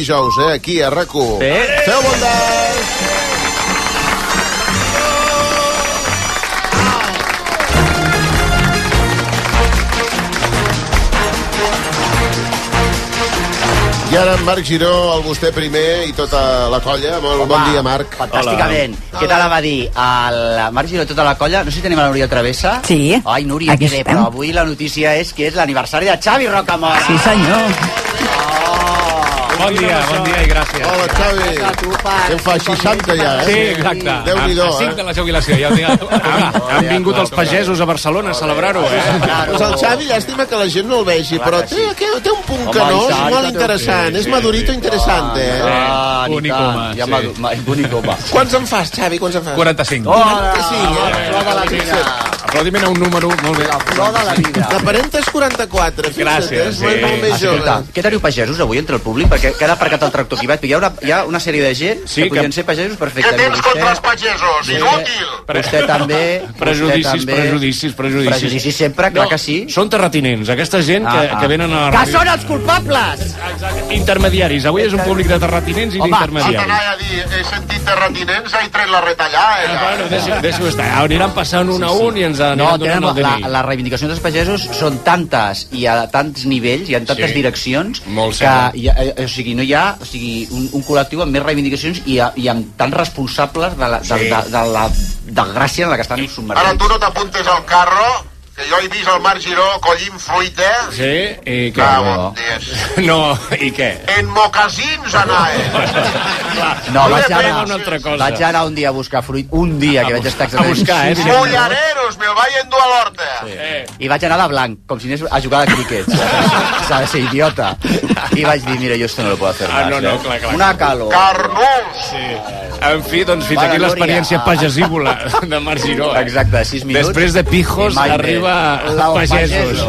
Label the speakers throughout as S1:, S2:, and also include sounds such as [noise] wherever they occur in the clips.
S1: dijous, eh, aquí a RAC1.
S2: Sí.
S1: Feu bondat! I ara en Marc Giró, el vostè primer i tota la colla. Molt bon dia, Marc.
S3: Fantàsticament. Què tal va dir? El Marc Giró i tota la colla, no sé si tenim a la Núria Travessa.
S4: Sí.
S3: Ai, Núria,
S4: Aquí
S3: que bé,
S4: estem.
S3: però avui la notícia és que és l'aniversari de Xavi Rocamora.
S4: Sí, senyor.
S2: Bon dia, bon dia i gràcies.
S1: Hola, Xavi. Que en fa 60 ja, eh?
S2: Sí, exacte.
S1: Déu-n'hi-do,
S2: a, a 5
S1: eh?
S2: de la jubilació. Ja ho tinc. han, [laughs] han vingut els pagesos a Barcelona a celebrar-ho, eh?
S1: Pues el Xavi, llàstima que la gent no el vegi, però té, té, té un punt canós
S3: i tant,
S1: molt
S3: que
S1: interessant. És madurito interessant, eh?
S3: Ah, ni
S2: Bonic home, sí.
S3: bonic home.
S1: Quants en fas, Xavi? Quants en fas?
S2: 45.
S3: Hola,
S1: Que sí, eh?
S3: La.
S2: Aplaudiment a un número molt bé.
S3: Flor de la vida.
S1: L'aparenta és 44, fixa't,
S2: Gràcies,
S1: és molt,
S2: sí.
S1: molt més
S3: Escolta,
S1: jove.
S3: què teniu pagesos avui entre el públic? Perquè que ara ha aparcat el tractor aquí. Hi ha una, hi ha una sèrie de gent
S2: Sí,
S3: que podrien
S2: que-
S3: ser pagesos
S5: Què
S3: perfectament.
S5: tens contra els pagesos? Inútil!
S3: Vostè també.
S2: Prejudicis,
S3: vostè també.
S2: prejudicis, prejudicis.
S3: Prejudicis sempre, clar que sí.
S2: Són terratinents, aquesta gent que,
S3: Ah, ah.
S2: que venen a la
S3: Que són els culpables!
S2: Exacte. Intermediaris. Avui és un públic de terratinents i
S3: Home,
S2: d'intermediaris.
S5: anar a dir, he sentit terratinents, he tret la retallada.
S2: Ah. Bueno, deixi- deixi-ho estar. Aniran passant un a un i ens aniran
S3: No,
S2: donant
S3: tenen,
S2: el
S3: la, les reivindicacions dels pagesos són tantes i a tants nivells i en tantes
S2: Sí.
S3: direccions
S2: Molt
S3: que hi ha, eh, o sigui, no hi ha o sigui, un, un col·lectiu amb més reivindicacions i, a- i amb tants responsables de la, de,
S2: Sí.
S3: de, de la desgràcia en la que estan
S5: Ara tu
S3: submergits.
S5: no t'apuntes al carro, que jo he vist el Marc Giró collint fruita.
S2: Sí? I què?
S5: Ah,
S3: no.
S5: bon. [laughs]
S2: No, i què?
S5: En mocasins anava. [laughs]
S3: No, vaig anar,
S2: una altra cosa.
S3: vaig anar un dia a buscar fruit, un dia que vaig estar
S2: a buscar, eh?
S3: Sí,
S5: Mullareros, me'l vaig endur a l'horta.
S2: Eh,
S3: I vaig anar de blanc, com si anés a jugar de críquet. S'ha [laughs] de ser idiota. I vaig dir, mira, jo esto no lo puedo hacer
S2: Ah, no, no,
S3: eh?
S2: clar, clar.
S3: Una calor.
S5: Carnús.
S2: En fi, doncs fins aquí l'experiència
S3: ah.
S2: pagesívola de Marc Giró. eh?
S3: Exacte, 6 minuts.
S2: Després de pijos
S3: I mai
S2: arriba a pagesos.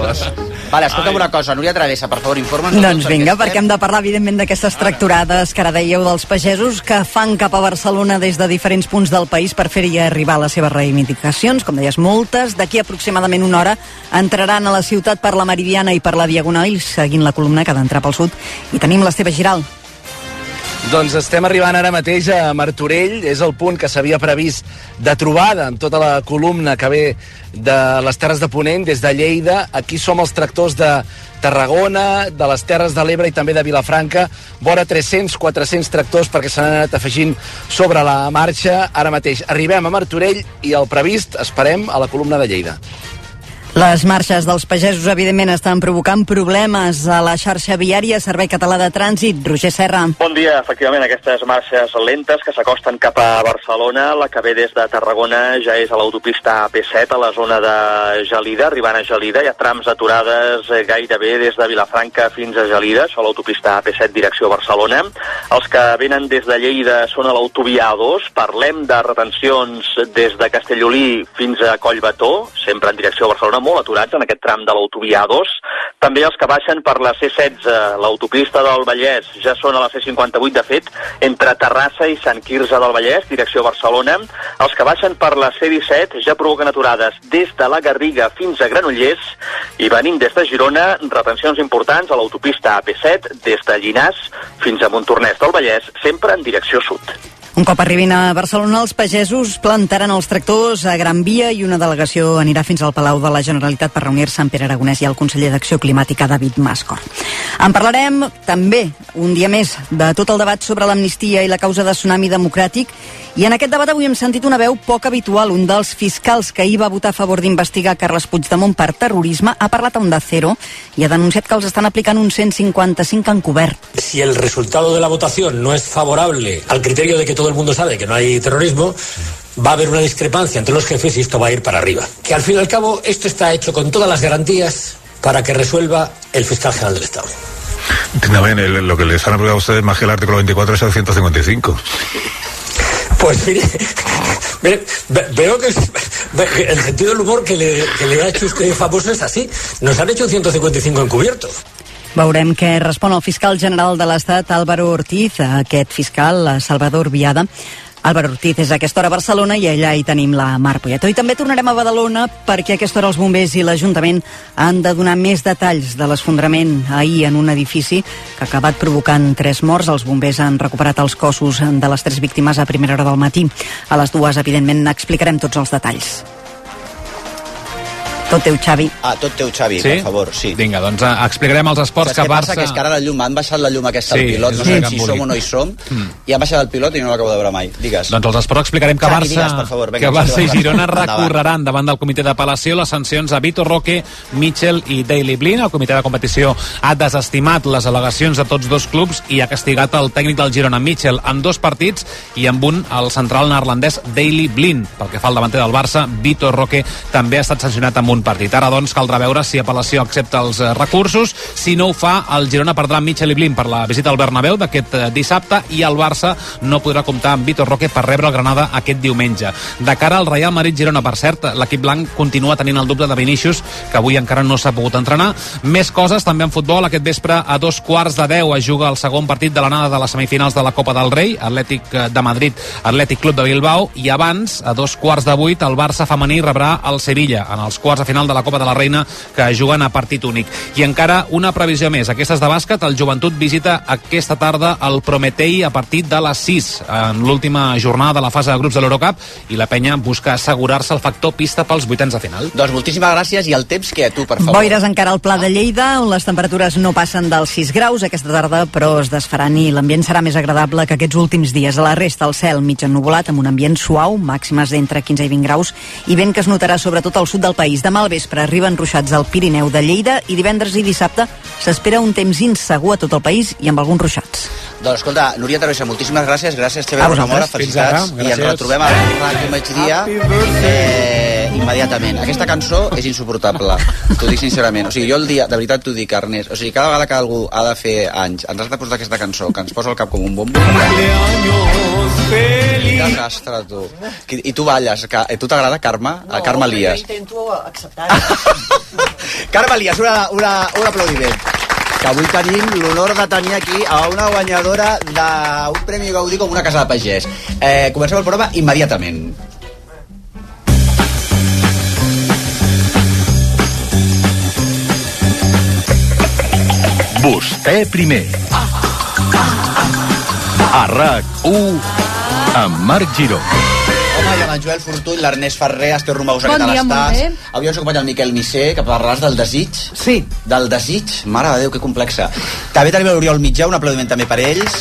S3: Vale, escolta'm una cosa, Núria Travessa, per favor, informa'ns.
S4: Doncs vinga,
S3: perquè
S4: perquè hem de parlar, evidentment, d'aquestes tractorades que ara dèieu dels pagesos que fan cap a Barcelona des de diferents punts del país per fer-hi arribar les seves reivindicacions. Com deies, moltes. D'aquí aproximadament una hora entraran a la ciutat per la Meridiana i per la Diagonal, seguint la columna que ha d'entrar pel sud. I tenim l'Esteve Giral.
S6: Doncs estem arribant ara mateix a Martorell, és el punt que s'havia previst de trobada amb tota la columna que ve de les Terres de Ponent, des de Lleida. Aquí som els tractors de Tarragona, de les Terres de l'Ebre i també de Vilafranca. Vora 300-400 tractors perquè s'han anat afegint sobre la marxa. Ara mateix arribem a Martorell i el previst esperem a la columna de Lleida.
S4: Les marxes dels pagesos, evidentment, estan provocant problemes a la xarxa viària Servei Català de Trànsit. Roger Serra.
S7: Bon dia, efectivament, aquestes marxes lentes que s'acosten cap a Barcelona, la que ve des de Tarragona ja és a l'autopista AP7, a la zona de Gelida, arribant a Gelida, hi ha trams aturades eh, gairebé des de Vilafranca fins a Gelida, això a l'autopista AP7 direcció Barcelona. Els que venen des de Lleida són a l'autovia A2, parlem de retencions des de Castellolí fins a Collbató, sempre en direcció a Barcelona, molt aturats en aquest tram de l'autovia A2. També els que baixen per la C16, l'autopista del Vallès, ja són a la C58, de fet, entre Terrassa i Sant Quirze del Vallès, direcció Barcelona. Els que baixen per la C17 ja provoquen aturades des de la Garriga fins a Granollers i venint des de Girona, retencions importants a l'autopista AP7 des de Llinàs fins a Montornès del Vallès, sempre en direcció sud.
S4: Un cop arribin a Barcelona, els pagesos plantaran els tractors a Gran Via i una delegació anirà fins al Palau de la Generalitat per reunir-se amb Pere Aragonès i el conseller d'Acció Climàtica, David Mascor. En parlarem també, un dia més, de tot el debat sobre l'amnistia i la causa de tsunami democràtic i en aquest debat avui hem sentit una veu poc habitual. Un dels fiscals que ahir va votar a favor d'investigar Carles Puigdemont per terrorisme ha parlat a Onda Cero i ha denunciat que els estan aplicant un 155 encobert.
S8: Si el resultado de la votación no es favorable al criterio de que todo el mundo sabe que no hay terrorismo, va a haber una discrepancia entre los jefes y esto va a ir para arriba. Que al fin y al cabo esto está hecho con todas las garantías para que resuelva el fiscal general del Estado.
S9: Lo que les han aplicado a ustedes más que el artículo 24 es el 155.
S8: Pues mire, [laughs] mire, ve- veo que es- el sentido del humor que le, que le ha hecho usted famoso es así. Nos han hecho un 155 encubierto.
S4: Veurem què respon el fiscal general de l'Estat, Álvaro Ortiz, a aquest fiscal, Salvador Viada, Álvaro Ortiz és a aquesta hora a Barcelona i allà hi tenim la Mar Poyeto. I també tornarem a Badalona perquè a aquesta hora els bombers i l'Ajuntament han de donar més detalls de l'esfondrament ahir en un edifici que ha acabat provocant tres morts. Els bombers han recuperat els cossos de les tres víctimes a primera hora del matí. A les dues, evidentment, explicarem tots els detalls. Tot teu, Xavi.
S3: Ah, tot teu, Xavi,
S10: Sí?
S3: per favor, sí.
S10: Vinga, doncs eh, explicarem els esports
S3: Saps
S10: que
S3: què passa?
S10: Barça...
S3: Que és que ara la llum, han baixat la llum aquesta
S10: Sí,
S3: al pilot, no sé si som o no hi som, i han baixat el pilot i no l'acabo de veure mai. Digues.
S10: Doncs els esports explicarem que
S3: Xavi,
S10: Barça,
S3: digues, per favor, vinga,
S10: que Barça i. Girona recorreran davant del comitè d'apel·lació les sancions a Vitor Roque, Mitchell i Daily Blin. El comitè de competició ha desestimat les al·legacions de tots dos clubs i ha castigat el tècnic del Girona, Mitchell, en dos partits i amb un al central neerlandès Daily Blin. Pel que fa al davanter del Barça, Vitor Roque també ha estat sancionat amb un partit. Ara, doncs, caldrà veure si apel·lació accepta els eh, recursos. Si no ho fa, el Girona perdrà Mitchell i Blin per la visita al Bernabéu d'aquest eh, dissabte i el Barça no podrà comptar amb Vitor Roque per rebre el Granada aquest diumenge. De cara al Real Madrid-Girona, per cert, l'equip blanc continua tenint el dubte de Vinícius, que avui encara no s'ha pogut entrenar. Més coses també en futbol. Aquest vespre a dos quarts de deu es juga el segon partit de l'anada de les semifinals de la Copa del Rei, Atlètic eh, de Madrid, Atlètic Club de Bilbao, i abans, a dos quarts de vuit, el Barça femení rebrà el Sevilla en els quarts de final de la Copa de la Reina que juguen a partit únic. I encara una previsió més. Aquestes de bàsquet, el Joventut visita aquesta tarda el Prometei a partir de les 6 en l'última jornada de la fase de grups de l'Eurocup i la penya busca assegurar-se el factor pista pels vuitens de final.
S3: Doncs moltíssimes gràcies i el temps que tu, per favor.
S4: Boires encara al Pla de Lleida, on les temperatures no passen dels 6 graus aquesta tarda, però es desfaran i l'ambient serà més agradable que aquests últims dies. A la resta, el cel mig ennuvolat, amb un ambient suau, màximes d'entre 15 i 20 graus, i vent que es notarà sobretot al sud del país. Demà al vespre arriben ruixats al Pirineu de Lleida i divendres i dissabte s'espera un temps insegur a tot el país i amb alguns ruixats.
S3: Doncs escolta, Núria Teresa, moltíssimes gràcies, gràcies Xavier
S4: A
S3: Rosamora,
S4: vosaltres.
S3: felicitats,
S10: Fins ara,
S3: i ens retrobem al RAC migdia eh, immediatament. Aquesta cançó és insuportable, t'ho dic sincerament. O sigui, jo el dia, de veritat t'ho dic, Ernest, o sigui, cada vegada que algú ha de fer anys, ens has de posar aquesta cançó, que ens posa el cap com un bombo. Quin desastre, tu. I tu balles, que, eh, tu t'agrada Carme? No, Carme Elias.
S4: intento acceptar. [laughs]
S3: Carme Elias, una, una, un aplaudiment que avui tenim l'honor de tenir aquí a una guanyadora d'un Premi Gaudí com una casa de pagès. Eh, comencem el programa immediatament.
S11: Vostè primer. A RAC1 amb Marc.
S3: I amb en Joel Fortuny, l'Ernest Ferrer, Esther Romagosa,
S12: Bon dia,
S3: estàs? Avui ens acompanya el Miquel Missé, que parlaràs del desig.
S12: Sí.
S3: Del desig? Mare de Déu, que complexa. També tenim l'Oriol Mitjà, un aplaudiment també per ells.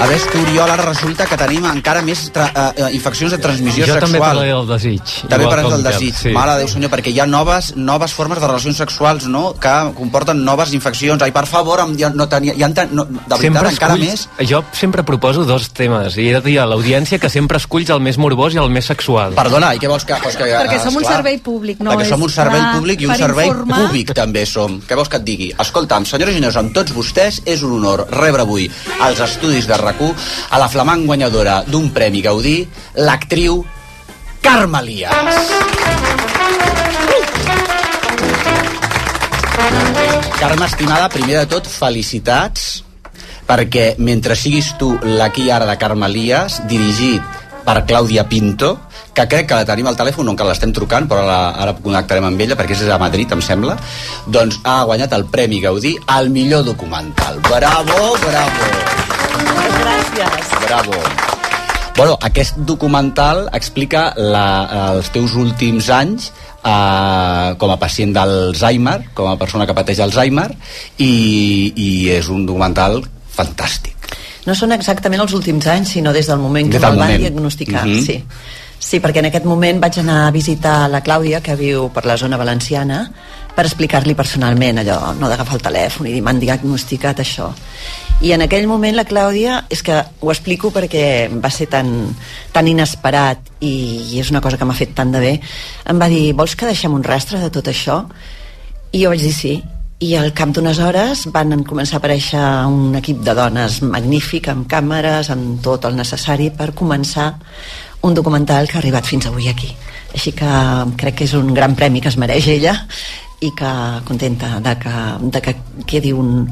S3: A veure, tu, Oriol, ara resulta que tenim encara més tra uh, infeccions de transmissió
S13: jo
S3: sexual.
S13: també parlaré del desig.
S3: També
S13: que
S3: del desig.
S13: Sí.
S3: Mare de Déu, senyor, perquè hi ha noves, noves formes de relacions sexuals, no?, que comporten noves infeccions. Ai, per favor, ja no tenia, ja, en- no, de veritat, encara més...
S13: Jo sempre proposo dos temes i he de dir a l'audiència que sempre esculls el més morbós i el més sexual.
S3: Perdona, i què vols que... Vols que
S12: Perquè som un servei públic, no
S3: perquè
S12: és
S3: som un servei
S12: clar,
S3: públic i un servei
S12: informar.
S3: públic també som. Què vols que et digui? Escolta'm, senyores i senyors, amb tots vostès és un honor rebre avui als estudis de rac a la flamant guanyadora d'un Premi Gaudí, l'actriu Carme Elias. Carme, estimada, primer de tot, felicitats perquè mentre siguis tu l'aquí ara de Carme Elias, dirigit per Clàudia Pinto, que crec que la tenim al telèfon, no encara l'estem trucant, però ara, ara connectarem amb ella, perquè és a Madrid, em sembla, doncs ha guanyat el Premi Gaudí al millor documental. Bravo, bravo!
S4: Gràcies.
S3: Bravo! Bueno, aquest documental explica la, els teus últims anys eh, com a pacient d'Alzheimer, com a persona que pateix Alzheimer, i, i és un documental fantàstic.
S14: No són exactament els últims anys, sinó des del moment que
S3: del
S14: me'l van
S3: moment.
S14: diagnosticar.
S3: Mhm.
S14: sí. sí, perquè en aquest moment vaig anar a visitar la Clàudia, que viu per la zona valenciana, per explicar-li personalment allò, no d'agafar el telèfon i dir, m'han diagnosticat això. I en aquell moment la Clàudia, és que ho explico perquè va ser tan, tan inesperat i, i és una cosa que m'ha fet tant de bé, em va dir, vols que deixem un rastre de tot això? I jo vaig dir sí. I al cap d'unes hores van començar a aparèixer un equip de dones magnífic, amb càmeres, amb tot el necessari per començar un documental que ha arribat fins avui aquí. Així que crec que és un gran premi que es mereix ella i que contenta de que, de que quedi un,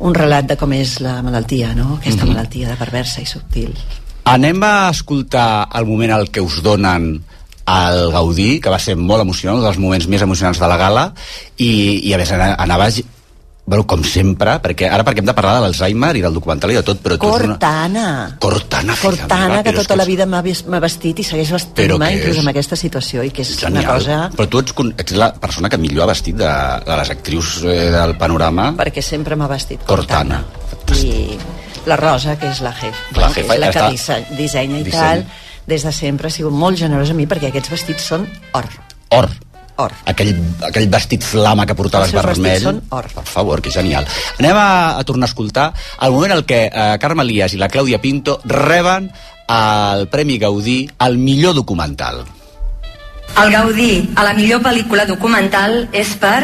S14: un relat de com és la malaltia, no? aquesta
S3: Mhm.
S14: malaltia de perversa i subtil.
S3: Anem a escoltar el moment al que us donen al Gaudí, que va ser molt emocionant, un dels moments més emocionants de la gala, i, i a més anava bueno, com sempre, perquè ara perquè hem de parlar de l'Alzheimer i del documental i de tot, però tu ets una...
S14: Cortana.
S3: Cortana,
S14: Cortana,
S3: meva,
S14: que tota la
S3: és-
S14: vida m'ha ves- m'ha vestit i segueix vestint-me, inclús
S3: és?
S14: en aquesta situació, i que és
S3: Genial.
S14: una cosa...
S3: Però tu ets, ets la persona que millor ha vestit de, de les actrius eh, del panorama.
S14: Perquè sempre m'ha vestit
S3: Cortana.
S14: I la Rosa, que és la jefa,
S3: La
S14: bueno, que
S3: jefa
S14: és la que
S3: està-
S14: disse, dissenya i
S3: dissenya.
S14: tal, des de sempre ha sigut molt generosa a mi perquè aquests vestits són or.
S3: Or.
S14: Or.
S3: Aquell, aquell vestit flama que portaves
S14: Els seus
S3: vermell.
S14: vestits són or.
S3: Per favor, que genial. Anem a, a tornar a escoltar el moment en què eh, Carme Elias i la Clàudia Pinto reben el Premi Gaudí al millor documental.
S12: El Gaudí a la millor pel·lícula documental és per...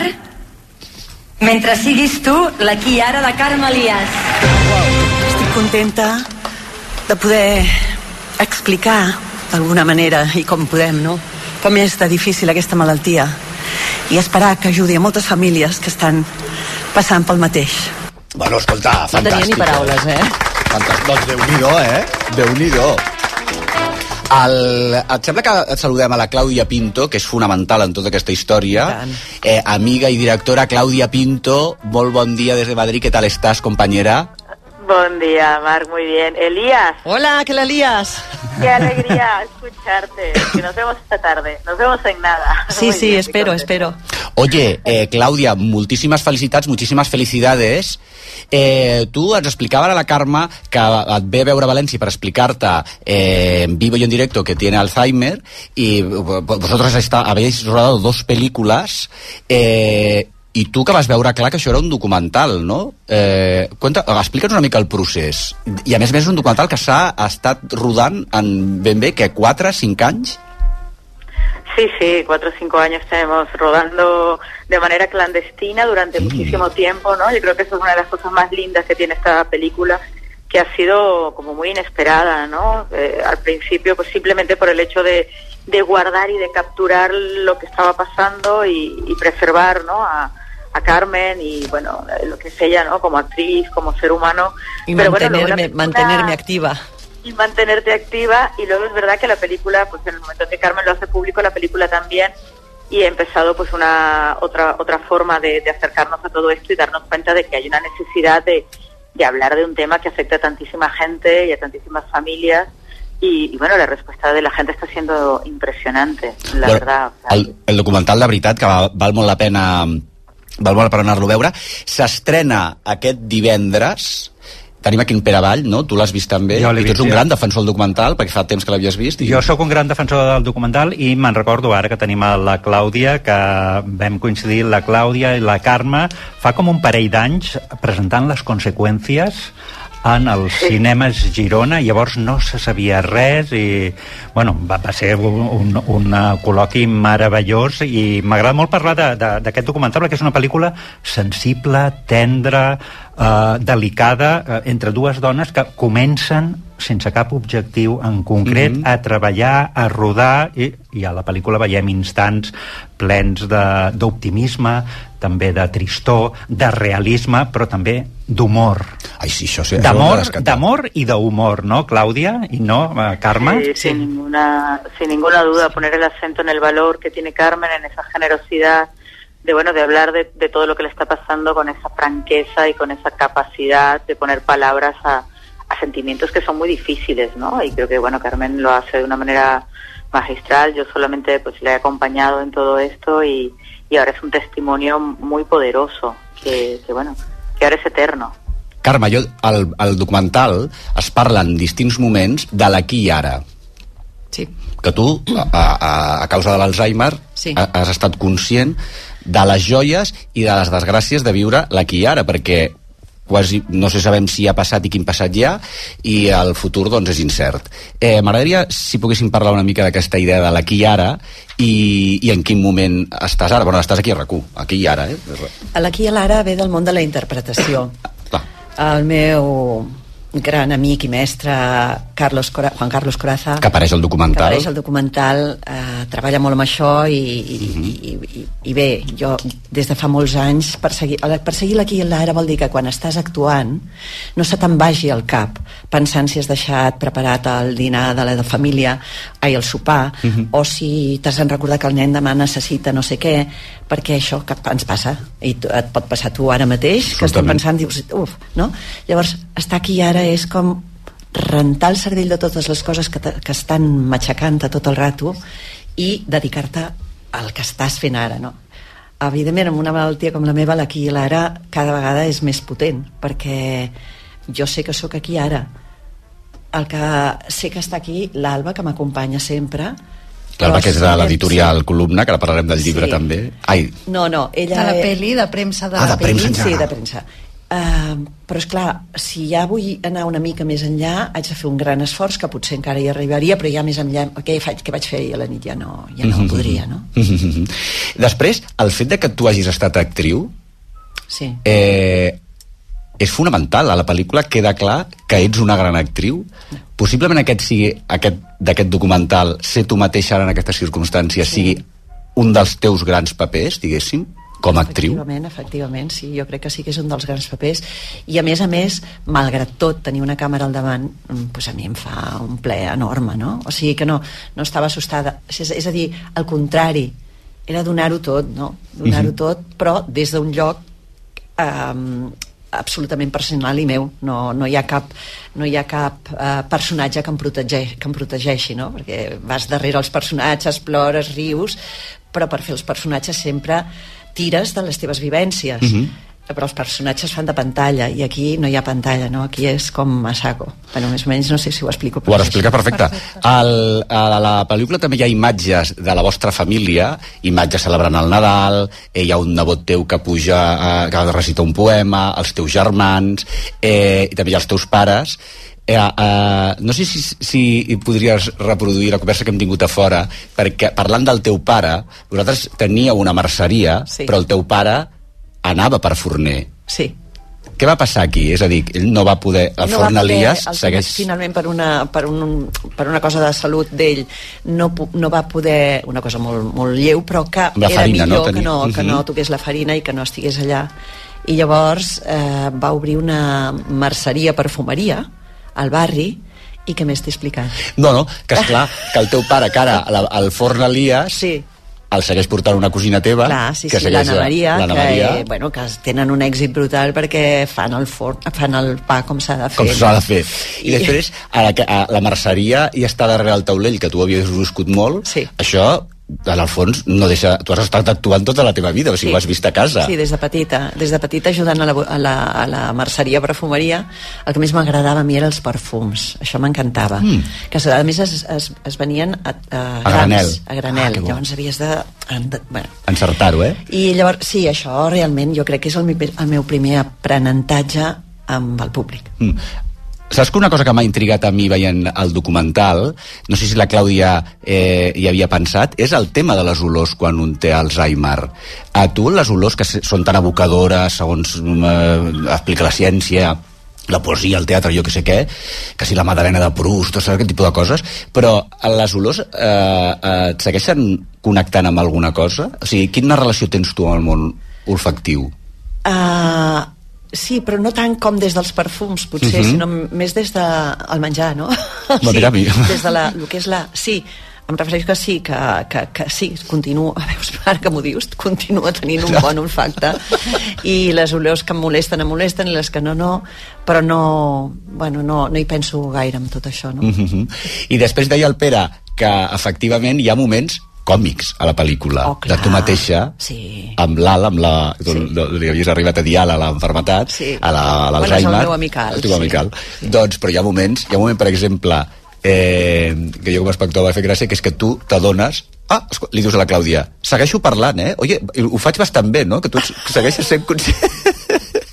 S12: Mentre siguis tu, l'aquí ara de Carme Elias.
S14: Estic contenta de poder explicar d'alguna manera i com podem, no? Com és de difícil aquesta malaltia i esperar que ajudi a moltes famílies que estan passant pel mateix.
S3: Bueno, escolta,
S14: No
S3: fantàstic.
S14: tenia ni paraules, eh?
S3: Fantàstic. Doncs Déu-n'hi-do, eh? Déu-n'hi-do. El, et sembla que et saludem a la Clàudia Pinto, que és fonamental en tota aquesta història. Eh, amiga i directora Clàudia Pinto, molt bon dia des de Madrid. Què tal estàs, compañera?
S15: Buen día, Marc, muy bien. Elías,
S14: Hola, que la lías.
S15: qué alegría escucharte. Que nos vemos esta tarde. Nos vemos en nada.
S14: Sí,
S15: Muy
S14: sí,
S15: bien,
S14: espero, espero.
S3: Oye, eh, Clàudia, moltíssimes felicitats, moltíssimes felicidades. Eh, tu ens explicava ara la Carme que et ve a veure a València per explicar-te eh, en vivo y en directo que tiene Alzheimer y vosotros está, habéis rodado dos películas eh, i tu que vas veure clar que això era un documental, no? Eh, cuenta, explica'ns una mica el procés. I a més a més és un documental que s'ha estat rodant en ben bé que 4-5 anys?
S15: Sí, sí, cuatro o cinco años tenemos rodando de manera clandestina durante muchísimo tiempo, ¿no? Yo creo que eso es una de las cosas más lindas que tiene esta película, que ha sido como muy inesperada, ¿no? Eh, al principio, pues simplemente por el hecho de, de guardar y de capturar lo que estaba pasando y, y preservar, ¿no? A, a Carmen y, bueno, lo que es ella, ¿no? Como actriz, como ser humano.
S14: Y
S15: Pero bueno,
S14: mantenerme,
S15: la película-
S14: mantenerme activa.
S15: y mantenerte activa y luego es verdad que la película pues en el momento que Carmen lo hace público la película también y he empezado pues una otra otra forma de, de acercarnos a todo esto y darnos cuenta de que hay una necesidad de, de hablar de un tema que afecta a tantísima gente y a tantísimas familias y, y, bueno la respuesta de la gente está siendo impresionante la
S3: Bueno,
S15: verdad
S3: el, el documental de veritat que val, val molt la pena val molt pena anar-lo a veure. S'estrena aquest divendres. Tenim aquí en Pere Vall, no? Tu l'has vist també.
S16: Jo
S3: i tu ets un gran defensor del documental perquè fa temps que l'havies vist i...
S16: Jo sóc un gran defensor del documental i me'n recordo ara que tenim a la Clàudia, que vam coincidir la Clàudia i la Carme fa com un parell d'anys presentant les conseqüències en els cinemes Girona, llavors no se sabia res i, bueno, va, va ser un, un, eh, col·loqui meravellós i m'agrada molt parlar d'aquest documental perquè és una pel·lícula sensible, tendra, eh, delicada, eh, entre dues dones que comencen sense cap objectiu en concret
S3: Mhm.
S16: a treballar, a rodar i, i a la pel·lícula veiem instants plens de- d'optimisme també de tristor, de realisme però també d'humor
S3: Ai, sí, això sí,
S16: d'amor d'amor i d'humor, no, Clàudia? I no, eh, Carme?
S15: Sí, Sin, ninguna, sin ninguna duda, poner el acento en el valor que tiene Carmen, en esa generosidad, de bueno, de hablar de, de todo lo que le está pasando con esa franqueza y con esa capacidad de poner palabras a, a sentimientos que son muy difíciles, ¿no? Y creo que bueno, Carmen lo hace de una manera magistral. Yo solamente pues le he acompañado en todo esto y, y ahora es un testimonio muy poderoso que, que bueno, que ahora es eterno.
S3: Carme, jo, al, al documental es parla en distints moments de l'aquí i ara.
S14: Sí.
S3: Que tu, a, a, a causa de l'Alzheimer,
S14: Sí.
S3: ha- has estat conscient de les joies i de les desgràcies de viure l'aquí i ara, perquè quasi no sé sabem si ha passat i quin passat hi ha i el futur doncs és incert eh, m'agradaria si poguéssim parlar una mica d'aquesta idea de l'aquí i ara i, i en quin moment estàs ara bueno, estàs aquí a RAC1, aquí i ara eh?
S14: L'aquí i l'ara ve del món de la interpretació. El meu gran amic i mestre Carlos Cora, Juan Carlos Coraza
S3: Que apareix al documental.
S14: que apareix al documental eh, treballa molt amb això i, i,
S3: Mhm.
S14: i, i, i bé, jo des de fa molts anys perseguir, perseguir l'aquí i l'ara vol dir que quan estàs actuant no se te'n vagi al cap pensant si has deixat preparat el dinar de la de família ai, el sopar
S3: Mhm.
S14: o si t'has en recordar que el nen demà necessita no sé què perquè això que ens passa i et pot passar tu ara mateix que estem pensant, dius, uf, no? llavors estar aquí ara és com rentar el cervell de totes les coses que, que estan matxacant-te tot el rato i dedicar-te al que estàs fent ara, no? Evidentment, amb una malaltia com la meva, l'aquí i l'ara cada vegada és més potent, perquè jo sé que sóc aquí ara. El que sé que està aquí, l'Alba, que m'acompanya sempre,
S3: L'Alba, que és de
S14: Sí.
S3: l'editorial Columna, que ara parlarem del llibre
S14: Sí.
S3: també. Ai,
S14: No, no, ella...
S17: De la peli, de premsa de
S3: Ah,
S17: la
S3: de premsa en
S14: Sí, de premsa. Uh, però és clar, si ja vull anar una mica més enllà haig de fer un gran esforç que potser encara hi arribaria però ja més enllà, què, faig, què vaig fer ahir a la nit ja no, ja no podria no?
S3: Després, el fet de que tu hagis estat actriu
S14: sí.
S3: eh, és fonamental. A la pel·lícula queda clar que ets una gran actriu. Possiblement aquest sigui aquest d'aquest documental, ser tu mateixa ara en aquestes circumstàncies, sí. sigui un dels teus grans papers, diguéssim, com a actriu.
S14: Efectivament, efectivament, sí, jo crec que sí que és un dels grans papers i a més a més, malgrat tot tenir una càmera al davant, mm, pues a mi em fa un ple enorme, no? O sigui que no, no estava assustada, és, és a dir, al contrari era donar-ho tot, no? Donar-ho
S3: Mhm.
S14: tot, però des d'un lloc um, absolutament personal i meu no, no hi ha cap, no hi ha cap uh, personatge que em, protegeix, que em protegeixi no? perquè vas darrere els personatges plores, rius però per fer els personatges sempre tires de les teves vivències
S3: Mhm.
S14: però els personatges fan de pantalla i aquí no hi ha pantalla, no? aquí és com Masako bueno, més o menys no sé si ho explico
S3: Ho has explicat perfecte. Al, a la pel·lícula també hi ha imatges de la vostra família, imatges celebrant el Nadal, eh, hi ha un nebot teu que puja, eh, que recita un poema, els teus germans, eh, i també hi ha els teus pares. Eh, eh, no sé si, si podries reproduir la conversa que hem tingut a fora, perquè parlant del teu pare, vosaltres teníeu una merceria,
S14: Sí.
S3: però el teu pare anava per forner.
S14: Sí.
S3: Què va passar aquí? És a dir, ell no va poder... El
S14: no
S3: forn
S14: va poder-
S3: segueix...
S14: finalment per una, per, un, per una cosa de salut d'ell no, no va poder una cosa molt, molt lleu però que era
S3: farina, no?
S14: millor que, no, que
S3: Mhm.
S14: no toqués la farina i que no estigués allà i llavors eh, va obrir una merceria perfumeria al barri i què més t'he explicat?
S3: No, no, que és clar que el teu pare, que ara la- el forn Elias,
S14: sí.
S3: el segueix portant una cosina teva,
S14: Clar, sí,
S3: que
S14: sí,
S3: segueix
S14: l'Anna Maria, que,
S3: Maria,
S14: eh, bueno, que tenen un èxit brutal perquè fan el forn, fan el pa com s'ha de fer.
S3: com s'ha de fer. I,
S14: I-
S3: després, a la, a la merceria i està darrere el taulell, que tu havies viscut molt,
S14: Sí.
S3: això, en el fons, no deixa... Tu has estat actuant tota la teva vida, o sigui, ho has vist a casa.
S14: Sí, des de petita, des de petita ajudant a la, a la, a la merceria perfumeria, el que més m'agradava a mi eren els perfums, això m'encantava.
S3: Mm.
S14: Que a més es, es, es venien a, a,
S3: A granel.
S14: A granel,
S3: Ah,
S14: llavors havies de... de bueno.
S3: Encertar-ho, eh?
S14: I llavors, sí, això realment jo crec que és el, mi- el meu primer aprenentatge amb el públic.
S3: Mm. Saps que una cosa que m'ha intrigat a mi veient el documental, no sé si la Clàudia eh, hi havia pensat, és el tema de les olors quan un té Alzheimer. A tu les olors que són tan abocadores, segons eh, explica la ciència, la poesia, el teatre, jo que sé què, que si la Madalena de Proust, tot aquest tipus de coses, però les olors eh, eh, et segueixen connectant amb alguna cosa? O sigui, quina relació tens tu amb el món olfactiu?
S14: Uh, sí, però no tant com des dels perfums, potser,
S3: Mhm.
S14: sinó més des del de, menjar, no?
S3: Va, a mi.
S14: des de la, el que és la... Sí, em refereixo que sí, que, que, que sí, continuo, [laughs] veus, ara que m'ho dius, continuo tenint un bon olfacte i les olors que em molesten, em molesten i les que no, no, però no, bueno, no, no hi penso gaire amb tot això, no?
S3: Mm -hmm. I després deia el Pere que efectivament hi ha moments còmics a la pel·lícula,
S14: Oh,
S3: de tu mateixa
S14: sí.
S3: amb l'Al, amb la... Sí. li havies arribat a dir a l'enfermetat,
S14: Sí.
S3: a la- a
S14: Bueno, és
S3: l'Alzheimer.
S14: el meu amical,
S3: El teu
S14: sí.
S3: amical. Doncs, però hi ha moments, hi ha un moment, per exemple, eh, que jo com a espectador va fer gràcia, que és que tu t'adones Ah, li dius a la Clàudia, segueixo parlant, eh? Oye, ho faig bastant bé, no? Que tu segueixes sent conscient... [laughs]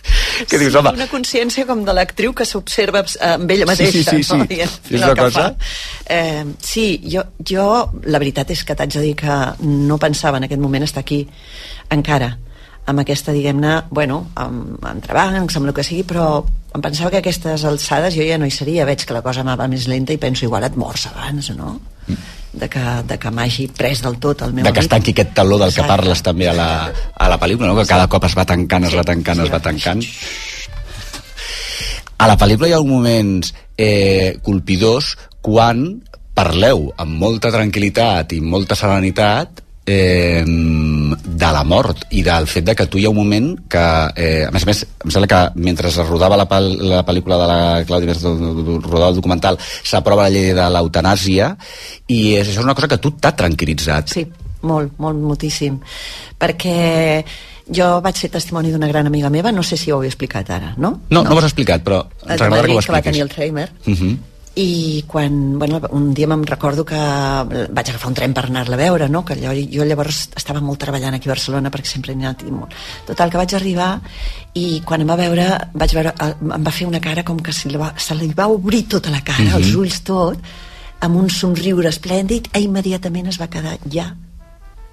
S3: que dius, home,
S14: Una consciència com de l'actriu que s'observa eh, amb ella
S3: Sí, sí,
S14: mateixa.
S3: sí, sí.
S14: No? I al
S3: És una cosa-
S14: fa. Eh, sí, jo, jo la veritat és que t'haig de dir que no pensava en aquest moment estar aquí encara. amb aquesta, diguem-ne, bueno, amb entrebancs, amb el que sigui, però em pensava que aquestes alçades jo ja no hi seria, veig que la cosa va més lenta i penso igual et mors abans, no? De que, de que m'hagi pres del tot el meu
S3: de que es tanqui aquest taló del que
S14: Exacte.
S3: parles també a la, a la pel·lícula, no? que cada cop es va tancant, es va tancant, es va tancant. A la pel·lícula hi ha moments eh, colpidors quan parleu amb molta tranquil·litat i molta serenitat eh, de la mort i del fet de que tu hi ha un moment que, eh, a més a més, em sembla que mentre es rodava la, pel la pel·lícula de la Clàudia, rodava el documental, s'aprova la llei de l'eutanàsia i és, això és una cosa que tu t'ha tranquil·litzat.
S14: Sí, molt, molt, moltíssim. Perquè jo vaig ser testimoni d'una gran amiga meva, no sé si ho he explicat ara, no?
S3: No, no, no ho has explicat, però ens agradarà que
S14: que va tenir Alzheimer.
S3: Uh -huh.
S14: I quan, bueno, un dia me'n recordo que vaig agafar un tren per anar-la a veure, no? que allò, jo llavors estava molt treballant aquí a Barcelona perquè sempre he anat i molt. Total, que vaig arribar i quan em va veure, vaig veure eh, em va fer una cara com que se li va, se li va obrir tota la cara,
S3: Mhm.
S14: els ulls tot, amb un somriure esplèndid, i immediatament es va quedar ja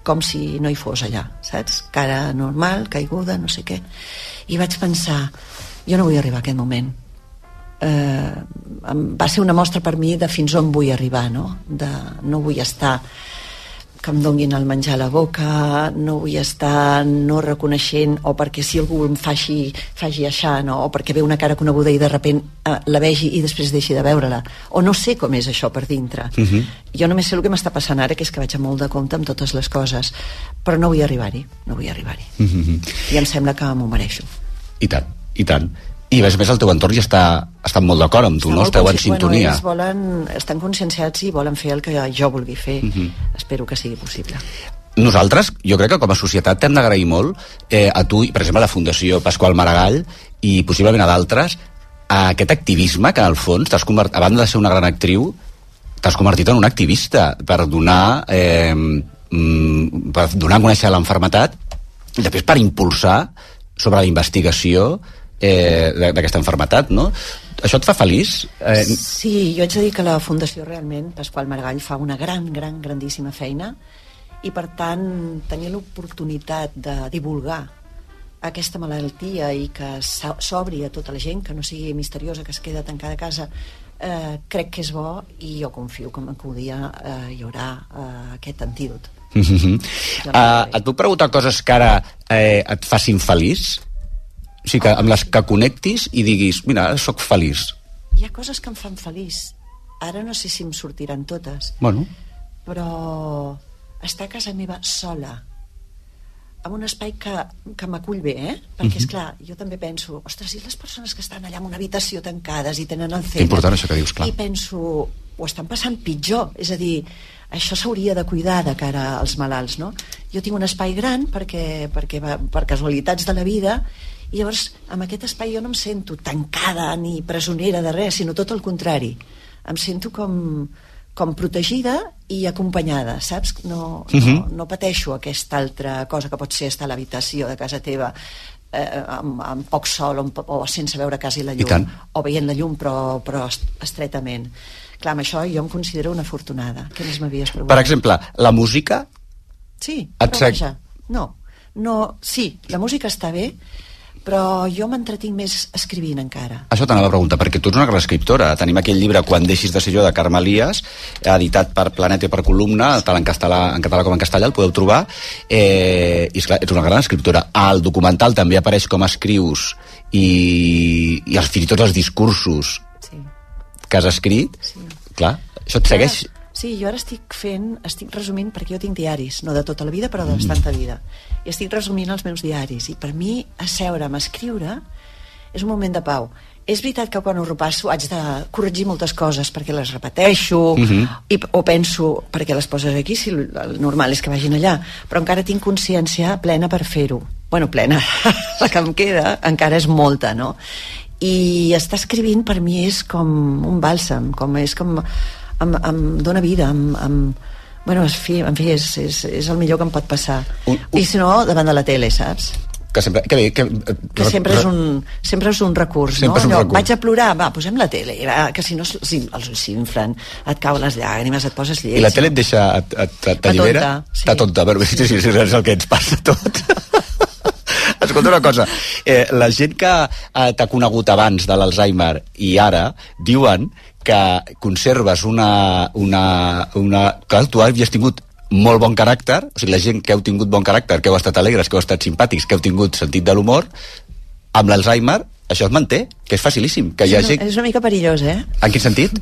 S14: com si no hi fos allà, saps? Cara normal, caiguda, no sé què. I vaig pensar, jo no vull arribar a aquest moment. Eh, va ser una mostra per mi de fins on vull arribar, no? De, no vull estar que em donguin el menjar a la boca, no vull estar no reconeixent, o perquè si algú em faci, faci això, no? o perquè ve una cara coneguda i de repent eh, la vegi i després deixi de veure-la. O no sé com és això per dintre.
S3: Uh -huh.
S14: Jo només sé el que m'està passant ara, que és que vaig a molt de compte amb totes les coses, però no vull arribar-hi, no vull arribar-hi.
S3: Uh -huh.
S14: I em sembla que m'ho mereixo.
S3: I tant, i tant. I a més a més el teu entorn ja està, està molt d'acord amb tu, no?
S14: Molt
S3: Esteu en sintonia.
S14: Bueno, volen, estan conscienciats i volen fer el que jo vulgui fer.
S3: Mhm.
S14: Espero que sigui possible.
S3: Nosaltres, jo crec que com a societat t'hem d'agrair molt eh, a tu, per exemple a la Fundació Pasqual Maragall i possiblement a d'altres, a aquest activisme que en el fons t'has convertit, a banda de ser una gran actriu, t'has convertit en un activista per donar eh, mm, per donar a conèixer l'enfermetat i després per impulsar sobre la investigació eh, d'aquesta enfermetat, no? Això et fa feliç? Eh,
S14: Sí, jo haig de dir que la Fundació realment, Pasqual Maragall, fa una gran, gran, grandíssima feina i per tant tenir l'oportunitat de divulgar aquesta malaltia i que s'o- s'obri a tota la gent, que no sigui misteriosa, que es queda tancada a casa, eh, crec que és bo i jo confio que un dia eh, hi haurà eh, aquest antídot.
S3: Uh -huh. uh, et puc preguntar coses que ara eh, et facin feliç? O sigui, que amb les que connectis i diguis, mira, sóc feliç.
S14: Hi ha coses que em fan feliç. Ara no sé si em sortiran totes,
S3: Bueno,
S14: però estar a casa meva sola en un espai que, que m'acull bé, eh? Perquè,
S3: Mhm.
S14: és clar, jo també penso, ostres, i les persones que estan allà en una habitació tancades i tenen el
S3: que important això que dius, clar.
S14: I penso, ho estan passant pitjor, és a dir, això s'hauria de cuidar de cara als malalts, no? Jo tinc un espai gran perquè, perquè va, per casualitats de la vida i llavors amb aquest espai jo no em sento tancada ni presonera de res, sinó tot el contrari. Em sento com, com protegida i acompanyada, saps? No, no,
S3: Mhm.
S14: no pateixo aquesta altra cosa que pot ser estar a l'habitació de casa teva eh, amb, amb poc sol o, o sense veure quasi la llum o veient la llum però, però est- estretament clar, amb això jo em considero una afortunada què més m'havies preguntat?
S3: per exemple, la música...
S14: sí, però vaja, no, no, sí, la música està bé però jo m'entretinc més escrivint encara
S3: Això t'anava a preguntar, perquè tu ets una gran escriptora. Tenim aquell llibre Quan deixis de ser jo, de Carme Elias, editat per Planeta i per Columna, tant en català, en català com en castellà, el podeu trobar. Eh, I, esclar, ets una gran escriptora. Al documental també apareix com escrius i, i els, fins i tot els discursos
S14: sí.
S3: que has escrit. Sí. Clar, això et segueix...
S14: Sí, jo ara estic fent, estic resumint, perquè jo tinc diaris, no de tota la vida, però de bastanta vida. I estic resumint els meus diaris. I per mi, asseure'm a escriure és un moment de pau. És veritat que quan ho repasso haig de corregir moltes coses perquè les repeteixo
S3: Mhm.
S14: i, o penso perquè les poses aquí si el el normal és que vagin allà però encara tinc consciència plena per fer-ho bueno, plena, [laughs] la que em queda encara és molta, no? i estar escrivint per mi és com un bàlsam, com és com em, em dona vida em, em, bueno, en fi, en fi és, és, és el millor que em pot passar
S3: Un- un-
S14: i si no, davant de la tele, saps?
S3: Que sempre... Que bé, que,
S14: que sempre és un, sempre és un recurs,
S3: Sempre
S14: no?
S3: és un
S14: Allò,
S3: recurs.
S14: Vaig a plorar, va, posem la tele, va, que si no si, els ulls s'inflen, et cauen les llàgrimes, et poses lleig.
S3: I la tele et deixa... T'allibera?
S14: tonta, sí.
S3: Està tonta, però sí, sí, sí, és el que ens passa tot. [laughs] escolta una cosa. Eh, la gent que eh, t'ha conegut abans de l'Alzheimer i ara diuen que conserves una... una, una... Clar, tu havies tingut molt bon caràcter, o sigui, la gent que heu tingut bon caràcter, que heu estat alegres, que heu estat simpàtics, que heu tingut sentit de l'humor, amb l'Alzheimer això es manté, que és facilíssim. Que hi
S14: És
S3: hagi...
S14: una, és una mica perillós, eh?
S3: En quin sentit?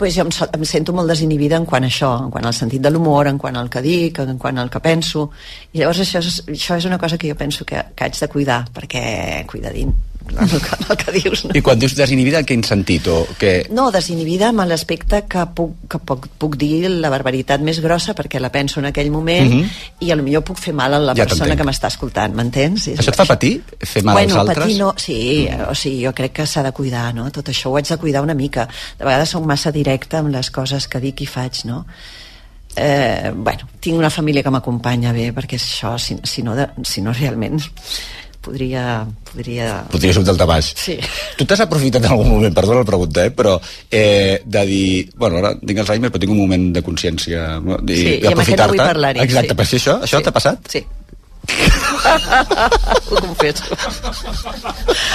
S14: Pues jo em, em sento molt desinhibida en quant a això, en quant al sentit de l'humor, en quant al que dic, en quant al que penso. I llavors això és, això és una cosa que jo penso que, que haig de cuidar, perquè cuidadín el que, el que dius. No?
S3: I quan dius desinhibida, en quin sentit? O que...
S14: No, desinhibida amb l'aspecte que, puc, que puc, puc dir la barbaritat més grossa perquè la penso en aquell moment
S3: Mhm.
S14: i a lo millor puc fer mal a la
S3: Ja
S14: persona que m'està escoltant, m'entens?
S3: Això et fa patir? Fer mal
S14: bueno,
S3: als altres?
S14: patir no, sí, mm. o sigui, jo crec que s'ha de cuidar, no? Tot això ho haig de cuidar una mica. De vegades soc massa directa amb les coses que dic i faig, no? Eh, bueno, tinc una família que m'acompanya bé, perquè això, si, si, no, de, si no realment podria... podria...
S3: Podria ser un daltabaix.
S14: Sí.
S3: Tu t'has aprofitat en algun moment, perdona la pregunta, eh, però eh, de dir, bueno, ara tinc Alzheimer però tinc un moment de consciència no? I,
S14: Sí, i amb aquest no vull parlar-hi,
S3: Exacte,
S14: sí.
S3: per si això, això t'ha passat?
S14: Sí. [laughs] Ho confesso.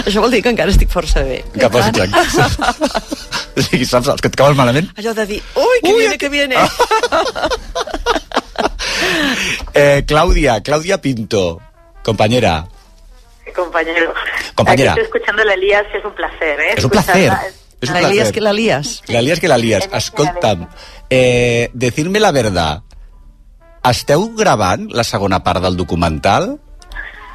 S14: Això vol dir que encara estic força bé.
S3: Que posi exacte. o sigui, saps, els que et cauen malament?
S14: Allò de dir, ui, que viene, que viene. [laughs]
S3: Eh, Clàudia, Clàudia Pinto, compañera.
S15: Compañero.
S3: Compañera.
S15: Aquí estoy escuchando la Elías, es un placer, ¿eh?
S3: És un placer. És un
S14: La
S3: placer.
S14: lías que la lías.
S3: La lías que la lías. Escolta'm, eh, decirme la verdad. Esteu gravant la segona part del documental?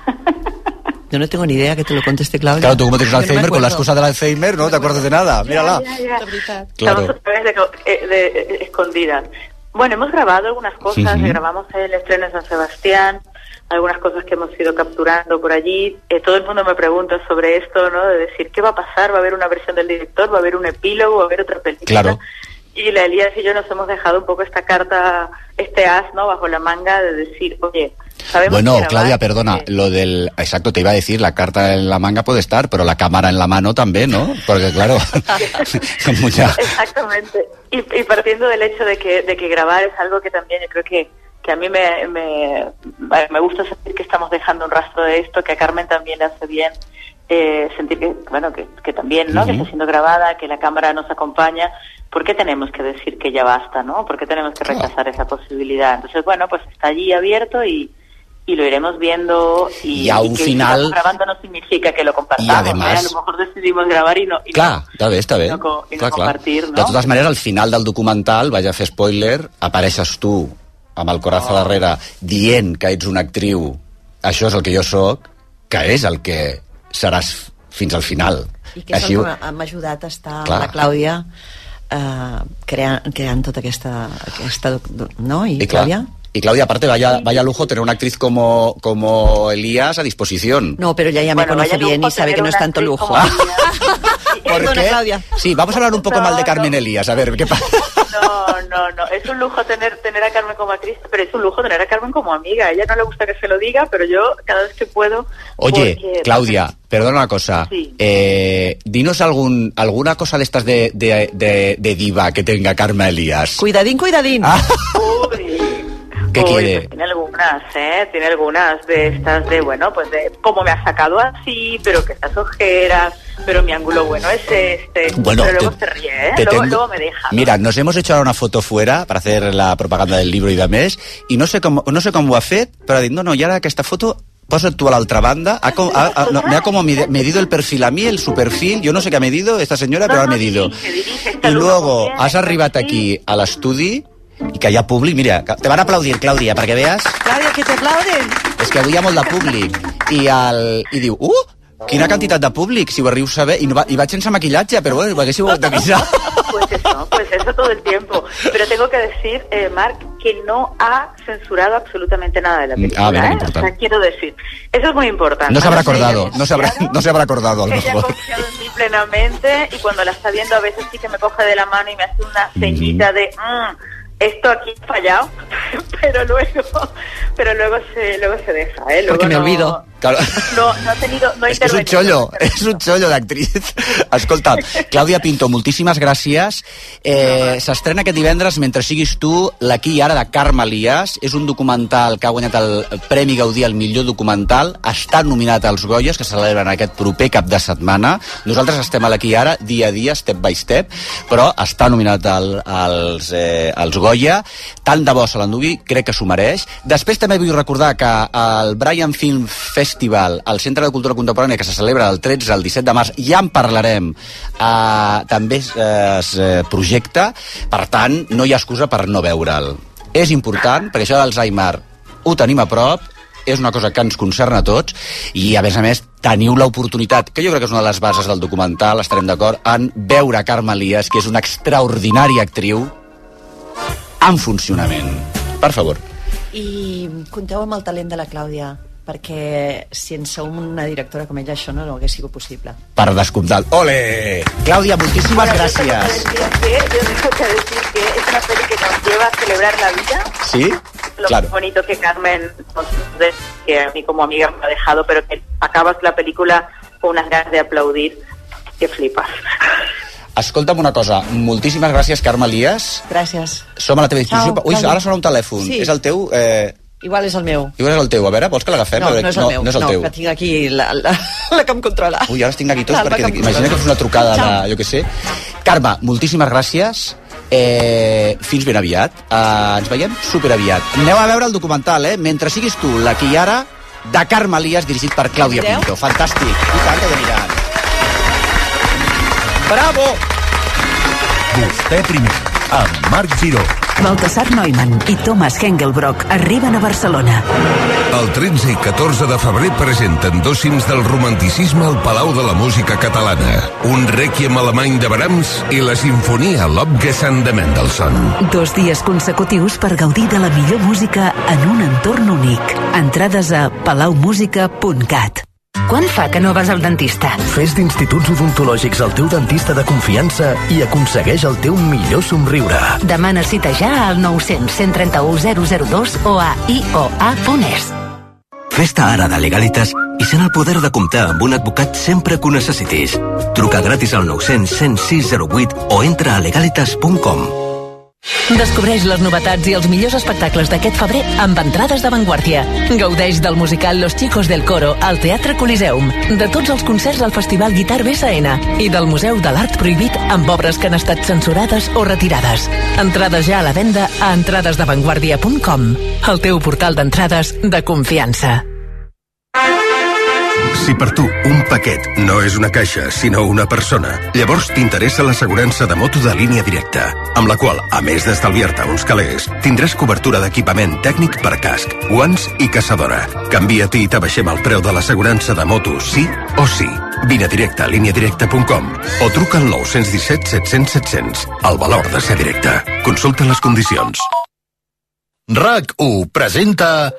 S3: [laughs]
S14: Yo no tengo ni idea que te lo conteste Claudia.
S3: Claro, tú como tienes
S14: Yo no
S3: Alzheimer, con la excusa del Alzheimer, ¿no? te acuerdas de nada. Mírala.
S15: Ya, ya, ya.
S3: Claro.
S15: Estamos otra vez de, eh, de- eh, escondidas. Bueno, hemos grabado algunas cosas,
S3: Ujú.
S15: grabamos el estreno en San Sebastián, algunas cosas que hemos ido capturando por allí. Eh, todo el mundo me pregunta sobre esto, ¿no? De decir, ¿qué va a pasar? ¿Va a haber una versión del director? ¿Va a haber un epílogo? ¿Va a haber otra película?
S3: Claro.
S15: Y la Elías y yo nos hemos dejado un poco esta carta, este as, ¿no? Bajo la manga de decir, oye, sabemos
S3: Bueno,
S15: que
S3: Claudia, perdona, lo del... Exacto, te iba a decir, la carta en la manga puede estar, pero la cámara en la mano también, ¿no? Porque claro, [laughs] mucha...
S15: Exactamente. Y, y partiendo del hecho de que, de que grabar es algo que también yo creo que, que a mí me, me, me gusta sentir que estamos dejando un rastro de esto, que a Carmen también le hace bien eh, sentir que, bueno, que, que también, ¿no? Que está siendo grabada, que la cámara nos acompaña. ¿Por qué tenemos que decir que ya basta, no? ¿Por qué tenemos que rechazar esa posibilidad? Entonces, bueno, pues está allí abierto y, y lo iremos viendo y,
S3: Y a un
S15: que
S3: final-
S15: grabando no significa que lo compartamos.
S3: Y además-
S15: ¿eh? A lo mejor decidimos grabar y no, y
S3: Clar, bé, està bé.
S15: no
S3: clar, clar.
S15: no?
S3: De totes maneres, al final del documental, vaig a fer spoiler, apareixes tu amb el coraz a darrere dient que ets una actriu, això és el que jo sóc, que és el que seràs fins al final.
S14: I que és el que m'ha ajudat a estar
S3: Clar.
S14: la Clàudia eh, creant, creant tota aquesta, aquesta no? I,
S3: Y, clar,
S14: Clàudia?
S3: y Claudia, aparte, vaya, vaya lujo tener una actriz como, como Elías a disposición.
S14: No, pero ya, ya me
S15: Bueno,
S14: conoce bien y sabe que no es tanto lujo. [laughs]
S3: ¿Por qué?
S14: Claudia.
S3: Sí, vamos a hablar un poco mal de Carmen Elías. A ver, ¿qué pasa?
S15: No, no, no. Es un lujo tener tener a Carmen como actriz, pero es un lujo tener a Carmen como amiga. A ella no le gusta que se lo diga, pero yo cada vez que puedo.
S3: Oye,
S15: porque-
S3: Claudia, perdona una cosa.
S15: Sí.
S3: Eh, dinos algún, alguna cosa de estas de, de, de, de diva que tenga Carmen Elías.
S14: Cuidadín, cuidadín. [laughs]
S3: ¿Qué
S15: Uy,
S3: quiere?
S15: pues tiene algunas, ¿eh? Tiene algunas de estas de, bueno, pues de cómo me ha sacado así, pero que estas ojeras, pero mi ángulo bueno es este.
S3: Bueno,
S15: pero luego
S3: te-
S15: se ríe, ¿eh? Luego,
S3: tengo-
S15: luego me deja.
S3: Mira, nos hemos hecho ahora una foto fuera para hacer la propaganda del libro i de més, i no sé com, no sé com ho ha fet, dit, no, no, i ara aquesta foto posa't tu a l'altra banda, ha, ha, ha- no, me ha como medido el perfil a mí, el su perfil, yo no sé qué ha medido esta señora, pero ha medido. Y luego has arribat aquí a l'estudi i que hi ha públic, mira, te van a aplaudir, Clàudia, perquè veas
S14: Clàudia, que t'aplauden.
S3: és que avui hi ha molt de públic i, el, i diu, uh, quina quantitat de públic, si ho arriu a saber i, no va, i vaig sense maquillatge, però bueno, haguéssiu hagut d'avisar
S15: Pues eso, pues eso todo el tiempo. Pero tengo que decir, eh, Marc, que no ha censurado absolutamente nada de la película.
S3: Ah, bien,
S15: ¿eh? O
S3: importante.
S15: sea, quiero decir, eso es muy importante.
S3: no se habrá acordado no se habrá, no se habrá acordado a lo mejor
S15: confiado en mí plenamente y cuando la está viendo a veces sí que me coge de la mano y me hace una ceñita de "Mm", esto aquí ha fallado, [laughs] pero luego, pero luego se, luego se deja, ¿eh? Luego
S14: Porque me
S15: no-
S14: olvido.
S3: Claro.
S15: No, no ha tenido, no ha
S3: És és un xollo, és un xollo d'actriz. [laughs] Escolta, Clàudia Pinto, moltíssimes gràcies. Eh, S'estrena aquest divendres Mentre siguis tu, l'aquí i ara de Carme Elias. És un documental que ha guanyat el Premi Gaudí al millor documental. Està nominat als Goyes, que se celebren aquest proper cap de setmana. Nosaltres estem a l'aquí i ara, dia a dia, step by step, però està nominat al, als, eh, als Goya. Tant de bo se l'endugui, crec que s'ho mereix. Després també vull recordar que el Brian Film Festival, al Centre de Cultura Contemporània, que se celebra del 13 al 17 de març, ja en parlarem, eh, també es, es eh, projecta, per tant, no hi ha excusa per no veure'l. És important, perquè això de l'Alzheimer ho tenim a prop, és una cosa que ens concerna a tots i a més a més teniu l'oportunitat que jo crec que és una de les bases del documental estarem d'acord en veure Carme Elias que és una extraordinària actriu en funcionament. Per favor.
S14: I compteu amb el talent de la Clàudia, perquè sense una directora com ella això no, no hagués sigut possible.
S3: per descomptat. Ole! Clàudia, moltíssimes
S15: Bueno, yo
S3: gràcies.
S15: tengo que decir que- yo tengo que decir que es una peli que nos lleva a celebrar la vida,
S3: ¿sí?
S15: lo
S3: claro.
S15: más bonito que Carmen, que a mí como amiga me ha dejado, pero que acabas la película con unas ganas de aplaudir. Que flipas.
S3: Escolta'm una cosa, moltíssimes gràcies, Carme Elias.
S14: Gràcies.
S3: Som a la teva disposició.
S14: Ciao,
S3: Ui,
S14: Clàudia.
S3: ara sona un telèfon.
S14: Sí.
S3: És el teu... Eh...
S14: Igual és el meu.
S3: Igual és el teu. A veure, vols que l'agafem?
S14: No, no és el meu.
S3: No és el teu.
S14: que tinc aquí la, la, [laughs] la que em controla.
S3: Ui, ara estic neguitós
S14: L'Alba
S3: perquè
S14: que em
S3: imagina que fos una trucada
S14: Ciao.
S3: de, jo què sé. Carme, moltíssimes gràcies. Eh, fins ben aviat. Eh, ens veiem super aviat. Aneu a veure el documental, eh? Mentre siguis tu, la qui ara, de Carme Elias, dirigit per Clàudia? Pinto. Fantàstic. I tant que aniran. Bravo!
S11: Vostè primer, amb Marc Giró.
S17: Baltasar Neumann i Thomas Hengelbrock arriben a Barcelona.
S18: El 13 i 14 de febrer presenten dos cims del romanticisme al Palau de la Música Catalana. Un rèquiem alemany de Brahms i la sinfonia Lobgesang de Mendelssohn.
S17: Dos dies consecutius per gaudir de la millor música en un entorn únic. Entrades a palaumusica.cat.
S19: Quan fa que no vas al dentista?
S20: Fes d'instituts odontològics el teu dentista de confiança i aconsegueix el teu millor somriure.
S19: Demana cita ja al 900 131 002 o a ioa.es.
S20: Festa ara de Legalitas i sent el poder de comptar amb un advocat sempre que ho necessitis. Truca gratis al 900 106 08 o entra a legalitas.com.
S19: Descobreix les novetats i els millors espectacles d'aquest febrer amb entrades d'avantguàrdia. Gaudeix del musical Los Chicos del Coro al Teatre Coliseum, de tots els concerts al Festival Guitar BSN i del Museu de l'Art Prohibit amb obres que han estat censurades o retirades. Entrades ja a la venda a entradesdavantguàrdia.com, el teu portal d'entrades de confiança.
S18: Si per tu un paquet no és una caixa, sinó una persona, llavors t'interessa l'assegurança de moto de línia directa, amb la qual, a més d'estalviar-te uns calés, tindràs cobertura d'equipament tècnic per casc, guants i caçadora. Canvia-t'hi i t'abaixem el preu de l'assegurança de moto sí o sí. Vine directe a líniadirecta.com o truca al 917 700 700. El valor de ser directe. Consulta les condicions.
S11: RAC1 presenta...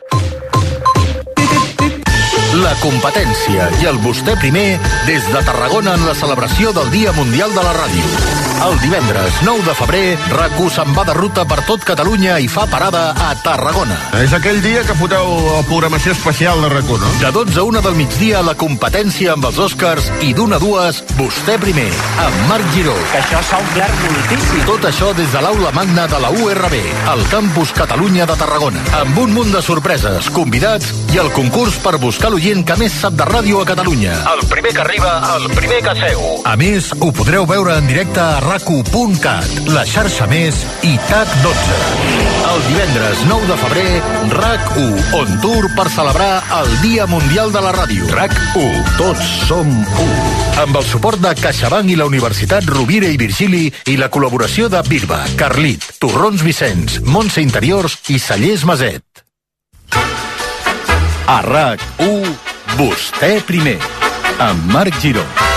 S11: La competència i el vostè primer des de Tarragona en la celebració del Dia Mundial de la Ràdio. El divendres 9 de febrer, RAC1 se'n va de ruta per tot Catalunya i fa parada a Tarragona.
S1: És aquell dia que foteu la programació especial de rac no?
S11: De 12 a 1 del migdia, la competència amb els Oscars i d'una a dues, vostè primer, amb Marc Giró.
S2: Que això s'ha omplert moltíssim.
S11: Tot això des de l'aula magna de la URB, al campus Catalunya de Tarragona, amb un munt de sorpreses, convidats i el concurs per buscar l'oient que més sap de ràdio a Catalunya.
S8: El primer que arriba, el primer que seu.
S11: A més, ho podreu veure en directe a racu.cat, la xarxa més i TAC12. El divendres 9 de febrer, RAC1 on tour per celebrar el Dia Mundial de la Ràdio. RAC1, tots som u. Amb el suport de CaixaBank i la Universitat Rovira i Virgili i la col·laboració de Birba, Carlit, Torrons Vicenç, Montse Interiors i Cellers Maset. A RAC1, vostè primer, amb Marc Giró.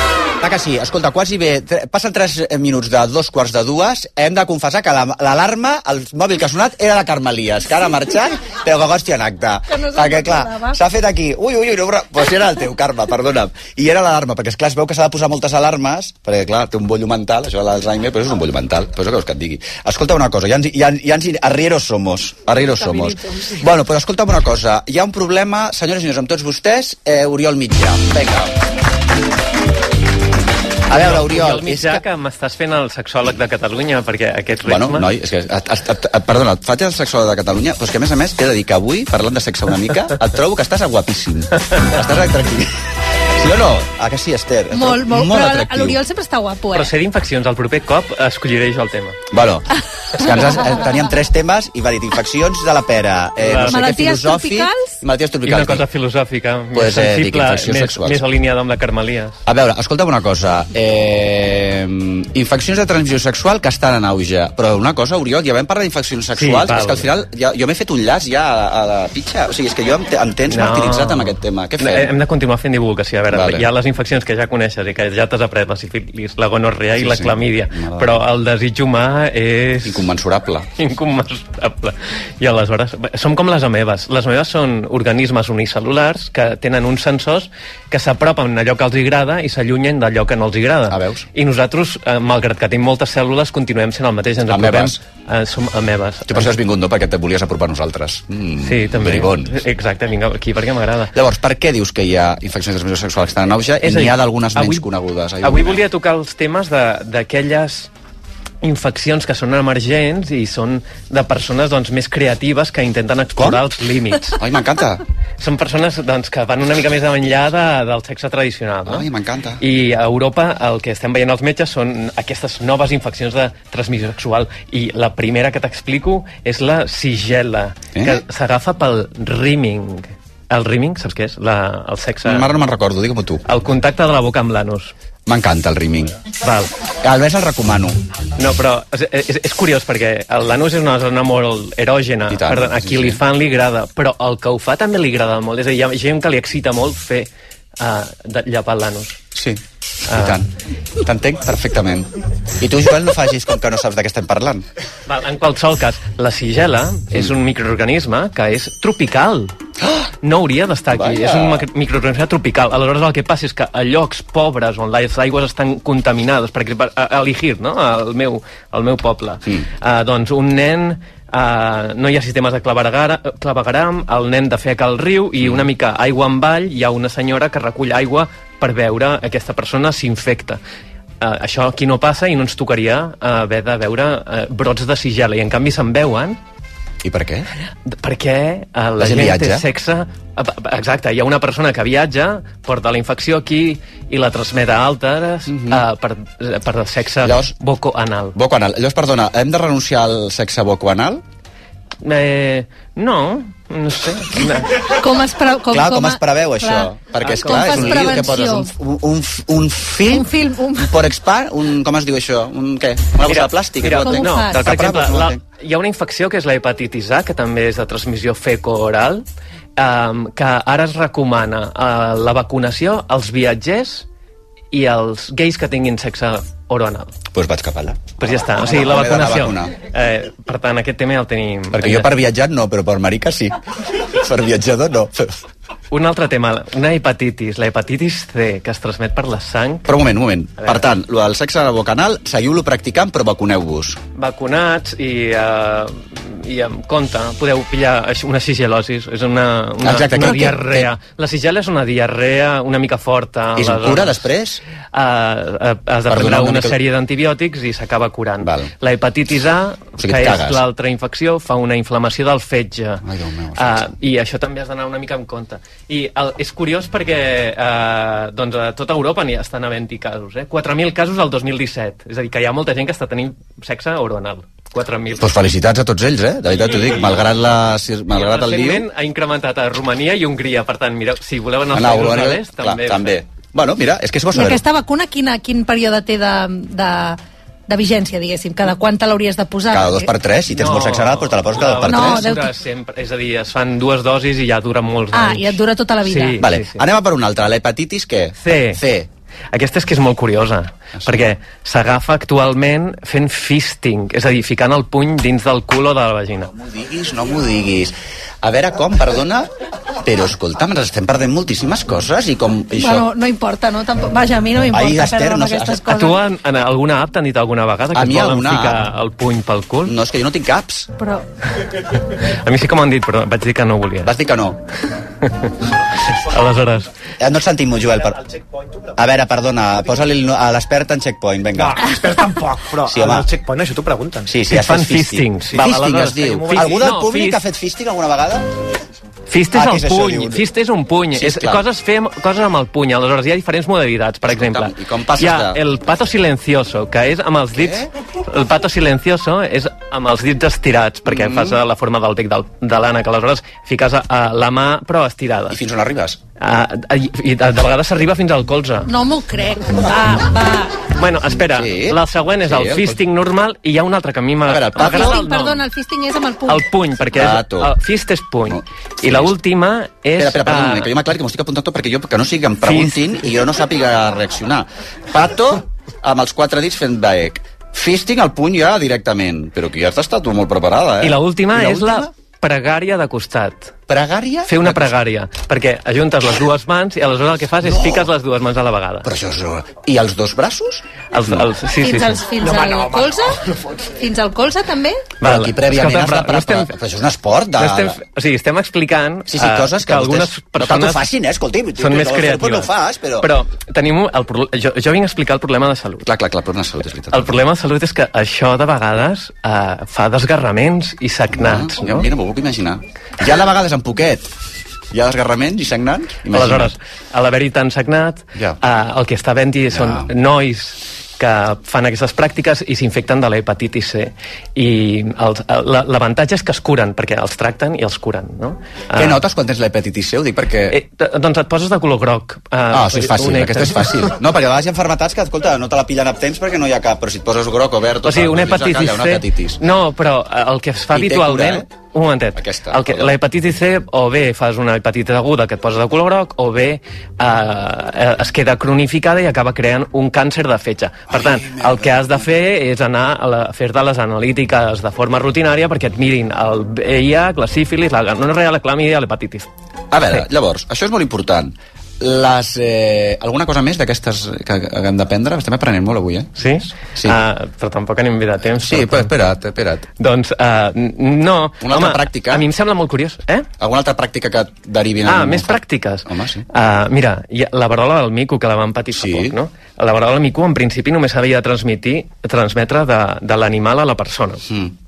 S3: Clar que sí. Escolta, quasi bé... Passen 3 minuts de dos quarts de dues. Hem de confessar que la- l'alarma, el mòbil que ha sonat, era la Carmelies, que ara ha marxat, però que hòstia en acte.
S21: Que no
S3: perquè, clar, s'ha fet aquí... Ui, ui, ui, no, però... Pues era el teu, Carme, perdona'm. I era l'alarma, perquè, esclar, es veu que s'ha de posar moltes alarmes, perquè, clar, té un bollo mental, això de l'Alzheimer, però és un bollo mental. Però és el que vols que et digui. Escolta una cosa, ja ens, ja, ja ens, arrieros somos. Arrieros somos. Bueno, però escolta'm una cosa. Hi ha un problema, senyores i senyors, amb tots vostès, eh, Oriol Mitjà. Vinga. A veure, Oriol,
S13: el mitjà que... que m'estàs fent el sexòleg de Catalunya, perquè aquest
S3: Bueno,
S13: ritme...
S3: noi, és que, et, et, et, et, perdona, et faig el sexòleg de Catalunya, però és que a més a més t'he de dir que avui, parlant de sexe una mica, et trobo que estàs guapíssim. estàs atractiu. Sí o no? Ah, que sí, Esther?
S21: Molt, molt,
S3: molt
S21: però
S3: atractiu.
S21: l'Oriol sempre està guapo, eh?
S13: Però ser d'infeccions, el proper cop escolliré jo el tema.
S3: Bueno, [laughs] és que ens has, eh, teníem tres temes i va dir infeccions de la pera, eh, no sé què,
S21: Malalties
S3: filosòfic,
S21: tropicals?
S3: malalties
S13: I una cosa filosòfica,
S3: Pues,
S13: més
S3: eh, dic,
S13: sensible,
S3: infeccions
S13: més,
S3: sexuals.
S13: més alineada amb la Carmelies.
S3: A veure, escolta'm una cosa. Eh, infeccions de transmissió sexual que estan en auge. Però una cosa, Oriol, ja vam parlar d'infeccions sexuals,
S13: val.
S3: és que al final ja, jo m'he fet un llaç ja a, a la pitxa. O sigui, és que jo em, te- em tens
S13: No.
S3: martiritzat amb aquest tema. Què
S13: No,
S3: fem?
S13: Hem de continuar fent divulgació. A veure,
S3: Vale.
S13: vale. hi ha les infeccions que ja coneixes i que ja t'has après, la sífilis, la gonorrea
S3: Sí,
S13: i la
S3: sí.
S13: clamídia.
S3: M'agrada.
S13: Però el desig humà és...
S3: Incommensurable. [laughs]
S13: Incommensurable. I aleshores, som com les amebes. Les amebes són organismes unicel·lulars que tenen uns sensors que s'apropen a allò que els agrada i s'allunyen d'allò que no els agrada.
S3: Ah, veus?
S13: I nosaltres, eh, malgrat que tenim moltes cèl·lules, continuem sent el mateix. Ens apropem, eh, som amebes.
S3: Tu per això has vingut, no? Perquè et volies apropar a nosaltres. Mm,
S13: Sí, també.
S3: Bribón.
S13: Exacte, vinc aquí perquè m'agrada.
S3: Llavors, per què dius que hi ha infeccions de transmissió sexual que estan en auge i n'hi ha d'algunes menys
S13: avui-
S3: conegudes?
S13: Avui
S3: Déu meu.
S13: volia tocar els temes de- d'aquelles infeccions que són emergents i són de persones doncs, més creatives que intenten explorar
S3: Com?
S13: els límits.
S3: Ai, m'encanta.
S13: Són persones doncs, que van una mica més enllà de, del sexe tradicional. No?
S3: Ai, m'encanta.
S13: I a Europa el que estem veient els metges són aquestes noves infeccions de transmissió sexual. I la primera que t'explico és la sigela,
S3: Eh?
S13: que s'agafa pel rimming. El rimming, saps què és? La, el sexe...
S3: Ara no me'n recordo, digue-m'ho tu.
S13: El contacte de la boca amb l'anus.
S3: M'encanta el rimming.
S13: Val.
S3: A més el recomano.
S13: No, però és, és, és curiós perquè l'anus és una zona molt erògena.
S3: I tant,
S13: per tant, a
S3: sí,
S13: qui
S3: sí.
S13: li fan li agrada, però el que ho fa també li agrada molt. És a dir, hi ha gent que li excita molt fer uh, de llapar l'anus.
S3: Sí, i tant. T'entenc perfectament. I tu, Joel, no facis com que no saps de què estem parlant.
S13: Val, en qualsevol cas, la sigela és un microorganisme que és tropical. No hauria d'estar aquí, és un mic- microorganisme tropical. Aleshores el que passa és que a llocs pobres on les aigües estan contaminades, per exemple, a, a Ligir, no? al, meu, al meu poble,
S3: Mm.
S13: uh, doncs un nen Uh, no hi ha sistemes de clavegaram, el nen defeca al riu i una mica aigua en vall, hi ha una senyora que recull aigua per veure aquesta persona s'infecta. Uh, això aquí no passa i no ens tocaria uh, haver de veure uh, brots de sigela i en canvi se'n veuen
S3: I per què?
S13: perquè uh, la,
S3: La gent
S13: gent té sexe uh, exacte, hi ha una persona que viatja porta la infecció aquí i la transmet a altres uh, per, per sexe
S3: Llavors-
S13: boco-anal
S3: Boco anal. Llavors, perdona, hem de renunciar al sexe boco anal?
S13: eh, no, no sé no.
S21: Com es, pre com,
S3: clar, com, es preveu això?
S21: Clar.
S3: Perquè, és
S21: Com
S3: clar,
S21: fas
S3: és un lío que poses un, un, un, un film,
S21: Un film, un...
S3: por expar, un, com es diu això? Un què? Una bossa de plàstic?
S13: Mira,
S3: no
S13: per exemple, la,
S3: entenc.
S13: hi ha una infecció que és la hepatitis A, que també és de transmissió feco-oral, um, que ara es recomana uh, la vacunació als viatgers i als gais que tinguin sexe oroanal.
S3: Doncs vaig cap allà.
S13: Pues ja està, o sigui, la
S3: M'he d'anar a
S13: vacunació. Eh, per tant, aquest tema ja el tenim...
S3: Perquè jo per viatjar no, però per marica sí. [laughs] per viatjador no.
S13: Un altre tema, una hepatitis, la hepatitis C, que es transmet per la sang,
S3: Però un moment, un moment. Per tant, lo del sexe bocanal, seguiu-lo practicant, però vacuneu-vos.
S13: vacunats i, uh, i amb compte, podeu pillar una sigelosis, és una, una,
S3: Exacte,
S13: una diarrea. La sigela és una diarrea una mica forta.
S3: I es
S13: aleshores,
S3: cura després?
S13: Uh, uh, has de
S3: Per
S13: prendre
S3: una
S13: una,
S3: mica-
S13: sèrie d'antibiòtics i s'acaba curant.
S3: Val.
S13: La hepatitis A,
S3: O sigui,
S13: que és l'altra infecció, fa una inflamació del fetge.
S3: Ai, Déu meu,
S13: Uh, I això també has d'anar una mica en compte. I el, és curiós perquè uh, doncs a tota Europa n'hi estan havent-hi casos. Eh? 4.000 casos al 2017. És a dir, que hi ha molta gent que està tenint sexe oronal. 4.000.
S3: Doncs felicitats a tots ells, eh? De veritat t'ho dic, malgrat, la, malgrat el lío...
S13: Recentment ha incrementat a Romania i Hongria. Per tant, mireu, si voleu anar als
S3: Anar a
S13: països l'est,
S3: clar,
S13: també.
S3: també. Bueno, mira, és que és bo
S21: I aquesta vacuna, quina, quin període té de, de, de vigència, diguéssim? Cada quan te l'hauries de posar?
S3: Cada dos per tres, si tens molt sexe anal, doncs te la poses cada dos per
S21: No,
S3: tres.
S21: deu-
S13: Dura sempre, és a dir, es fan dues dosis i ja dura molts
S21: Ah,
S13: anys.
S21: i et dura tota la vida.
S13: Sí.
S3: Vale, anem a per una altra. L'hepatitis, què?
S13: C.
S3: C.
S13: Aquesta és que és molt curiosa, perquè s'agafa actualment fent fisting, és a dir, ficant el puny dins del cul o de la vagina.
S3: No m'ho diguis, no m'ho diguis. A veure com, perdona, però escolta'm, ens estem perdent moltíssimes coses i com això...
S21: Bueno, no importa, no? Tampoc, vaja, a mi no m'importa
S3: Ai, Esther, no sé-
S21: aquestes
S13: A
S21: coses.
S13: tu en, en alguna app t'han dit alguna vegada que
S3: A
S13: et poden
S3: alguna
S13: ficar
S3: app.
S13: el puny pel cul?
S3: No, és que jo no tinc caps.
S21: Però
S13: A mi sí que m'han dit, però vaig dir que no volia.
S3: Vas dir que no. [laughs]
S13: Aleshores...
S3: Eh, no et sentim, Joel. Per... A veure, perdona, posa-li a l'expert en checkpoint, vinga.
S22: No, expert tampoc, però
S3: Sí, home.
S22: al checkpoint això t'ho pregunten.
S3: Sí, sí, has
S13: fan
S3: fet fisting.
S13: fisting, sí.
S3: Fisting,
S13: Aleshores,
S3: es diu. Algú del públic ha fet fisting alguna vegada?
S13: Fist és
S3: Ah, què
S13: el
S3: és això,
S13: puny,
S3: diu?
S13: fist és un puny,
S3: Sí,
S13: és coses, fer, coses amb el puny, aleshores hi ha diferents modalitats, per exemple.
S3: i com passes
S13: hi ha
S3: de-
S13: el pato silencioso, que és amb els dits... El pato silencioso és amb els dits estirats, perquè
S3: Mm.
S13: fas eh, la forma del bec del, de l'ànec, aleshores fiques a, la mà però estirada. I
S3: fins on arribes?
S13: Uh, i, i de, de vegades s'arriba fins al colze.
S21: no m'ho crec. Va, va.
S13: Bueno, espera, sí. la següent és
S3: Sí,
S13: el
S3: el
S13: fisting normal i hi ha un altre que a mi
S3: el
S13: m'agrada
S21: Fisting,
S13: el nom.
S21: perdona, el fisting és amb el puny.
S13: El puny, perquè és, el fist és puny. I la última és...
S3: Espera, espera, perdona,
S13: eh,
S3: que jo m'aclari que m'ho estic apuntant tot perquè jo que no sigui que em preguntin i jo no sàpiga reaccionar. Pato amb els quatre dits fent baec. Fisting al puny ja directament. Però que ja has estat tu molt preparada, eh?
S13: I l'última és la pregària de costat.
S3: Pregària?
S13: Fer una pregària, perquè ajuntes les dues mans i aleshores el que fas és fiques les dues mans a la vegada.
S3: Però això és... I els dos braços?
S13: Els, els, sí, sí,
S21: fins
S13: sí.
S21: als, fins al colze? Fins al colze, també?
S3: Però aquí prèviament
S13: escolta,
S3: has de
S13: però no estem-
S3: Però això és un esport de...
S13: No estem, o sigui, estem explicant
S3: Sí, sí,
S13: eh,
S3: coses que,
S13: algunes
S3: vostès...
S13: persones
S3: No cal que ho facin, eh? Escolti,
S13: són més
S3: no,
S13: creatives.
S3: No fas, però...
S13: però tenim un, el, jo, jo vinc a explicar el problema de salut.
S3: Clar, clar, clar, el problema de salut, és veritat.
S13: El problema de salut és que això de vegades eh, fa desgarraments i sagnats,
S3: Ah,
S13: no?
S3: Mira, m'ho puc imaginar. Ja de vegades en poquet hi ha desgarraments i sagnants? Imagina't.
S13: Aleshores, a l'haver-hi tan sagnat,
S3: Ja.
S13: eh, el que està havent-hi són nois que fan aquestes pràctiques i s'infecten de l'hepatitis C. I la- l'avantatge és que es curen, perquè els tracten i els curen, no?
S3: Què
S13: Eh,
S3: notes quan tens l'hepatitis C? Ho dic perquè...
S13: Eh, doncs et poses de color groc. Eh,
S3: Ah, això és fàcil, aquesta és fàcil. [laughs] No, perquè a vegades hi ha enfermetats que, escolta, no te la pillen a temps perquè no hi ha cap, però si et poses groc o verd...
S13: O sigui, una hepatitis
S3: una
S13: C...
S3: hepatitis.
S13: No, però eh, el que es fa
S3: I
S13: habitualment...
S3: cura,
S13: Un momentet.
S3: Aquesta,
S13: el que, la hepatitis C, o bé fas una hepatitis aguda que et posa de color groc, o bé eh, eh, es queda cronificada i acaba creant un càncer de fetge. Per tant, el que has de fer és anar a, fer-te les analítiques de forma rutinària perquè et mirin el VIH, la sífilis, la gonorrea, la clamídia, l'hepatitis.
S3: A veure, llavors, això és molt important. Les, eh, alguna cosa més d'aquestes que hem d'aprendre? Estem aprenent molt avui, eh?
S13: Sí?
S3: Sí.
S13: Uh, però tampoc anem bé de temps.
S3: Sí, però espera't, espera't.
S13: Doncs, uh, no.
S3: Una altra pràctica?
S13: A mi em sembla molt curiós. Eh?
S3: Alguna altra pràctica que et derivin...
S13: Ah, més pràctiques.
S3: Home, sí.
S13: Uh, mira, ha la verola del mico, que la vam patir fa poc, no? La verola del mico, en principi, només s'havia de transmitir, transmetre de, de l'animal a la persona.
S3: Mm.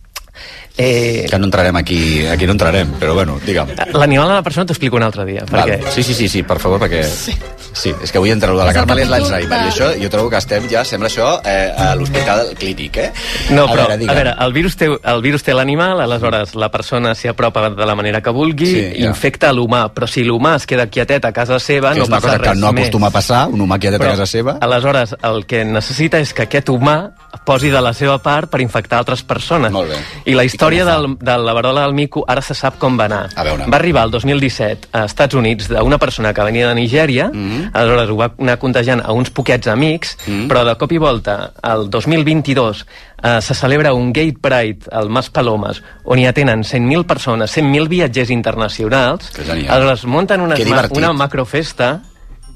S13: Eh,
S3: Que no entrarem aquí, aquí no entrarem, però bueno, digue'm.
S13: L'animal a la persona t'ho explico un altre dia, perquè...
S3: Val. Sí, sí, sí, sí, per favor, perquè... Sí. Sí és que avui entra de la Carme és
S13: capítol
S3: l'Alzheimer, i això jo trobo que estem ja, sembla això, eh, a l'hospital clínic, eh?
S13: No,
S3: a
S13: però,
S3: veure,
S13: a veure, el virus té, el virus té l'animal, aleshores la persona s'hi apropa de la manera que vulgui,
S3: Sí, ja.
S13: infecta l'humà, però si l'humà es queda quietet a casa seva,
S3: que
S13: no
S3: és una
S13: passa
S3: cosa que
S13: res
S3: no
S13: més.
S3: acostuma a passar, un humà que de
S13: Però,
S3: casa seva.
S13: Aleshores, el que necessita és que aquest humà posi de la seva part per infectar altres persones.
S3: Molt bé.
S13: I la història del, de la verola del mico ara se sap com va anar.
S3: A veure.
S13: Va arribar el 2017 a Estats Units d'una persona que venia de Nigèria, mm
S3: Mm-hmm.
S13: -hmm. aleshores ho va anar contagiant a uns poquets amics, mm -hmm. però de cop i volta, el 2022, eh, se celebra un Gay Pride al Mas Palomes, on hi atenen 100.000 persones, 100.000 viatgers internacionals, aleshores munten una,
S3: divertit.
S13: una macrofesta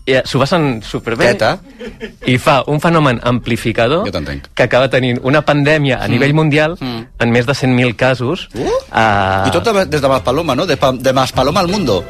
S13: i eh, s'ho passen superbé
S3: Teta.
S13: i fa un fenomen amplificador que acaba tenint una pandèmia a
S3: Mm.
S13: nivell mundial
S3: Mm.
S13: en més de 100.000 casos
S3: Uh!
S13: uh,
S3: I tot de- des de Maspaloma, no? De, pa, de Maspaloma al mundo.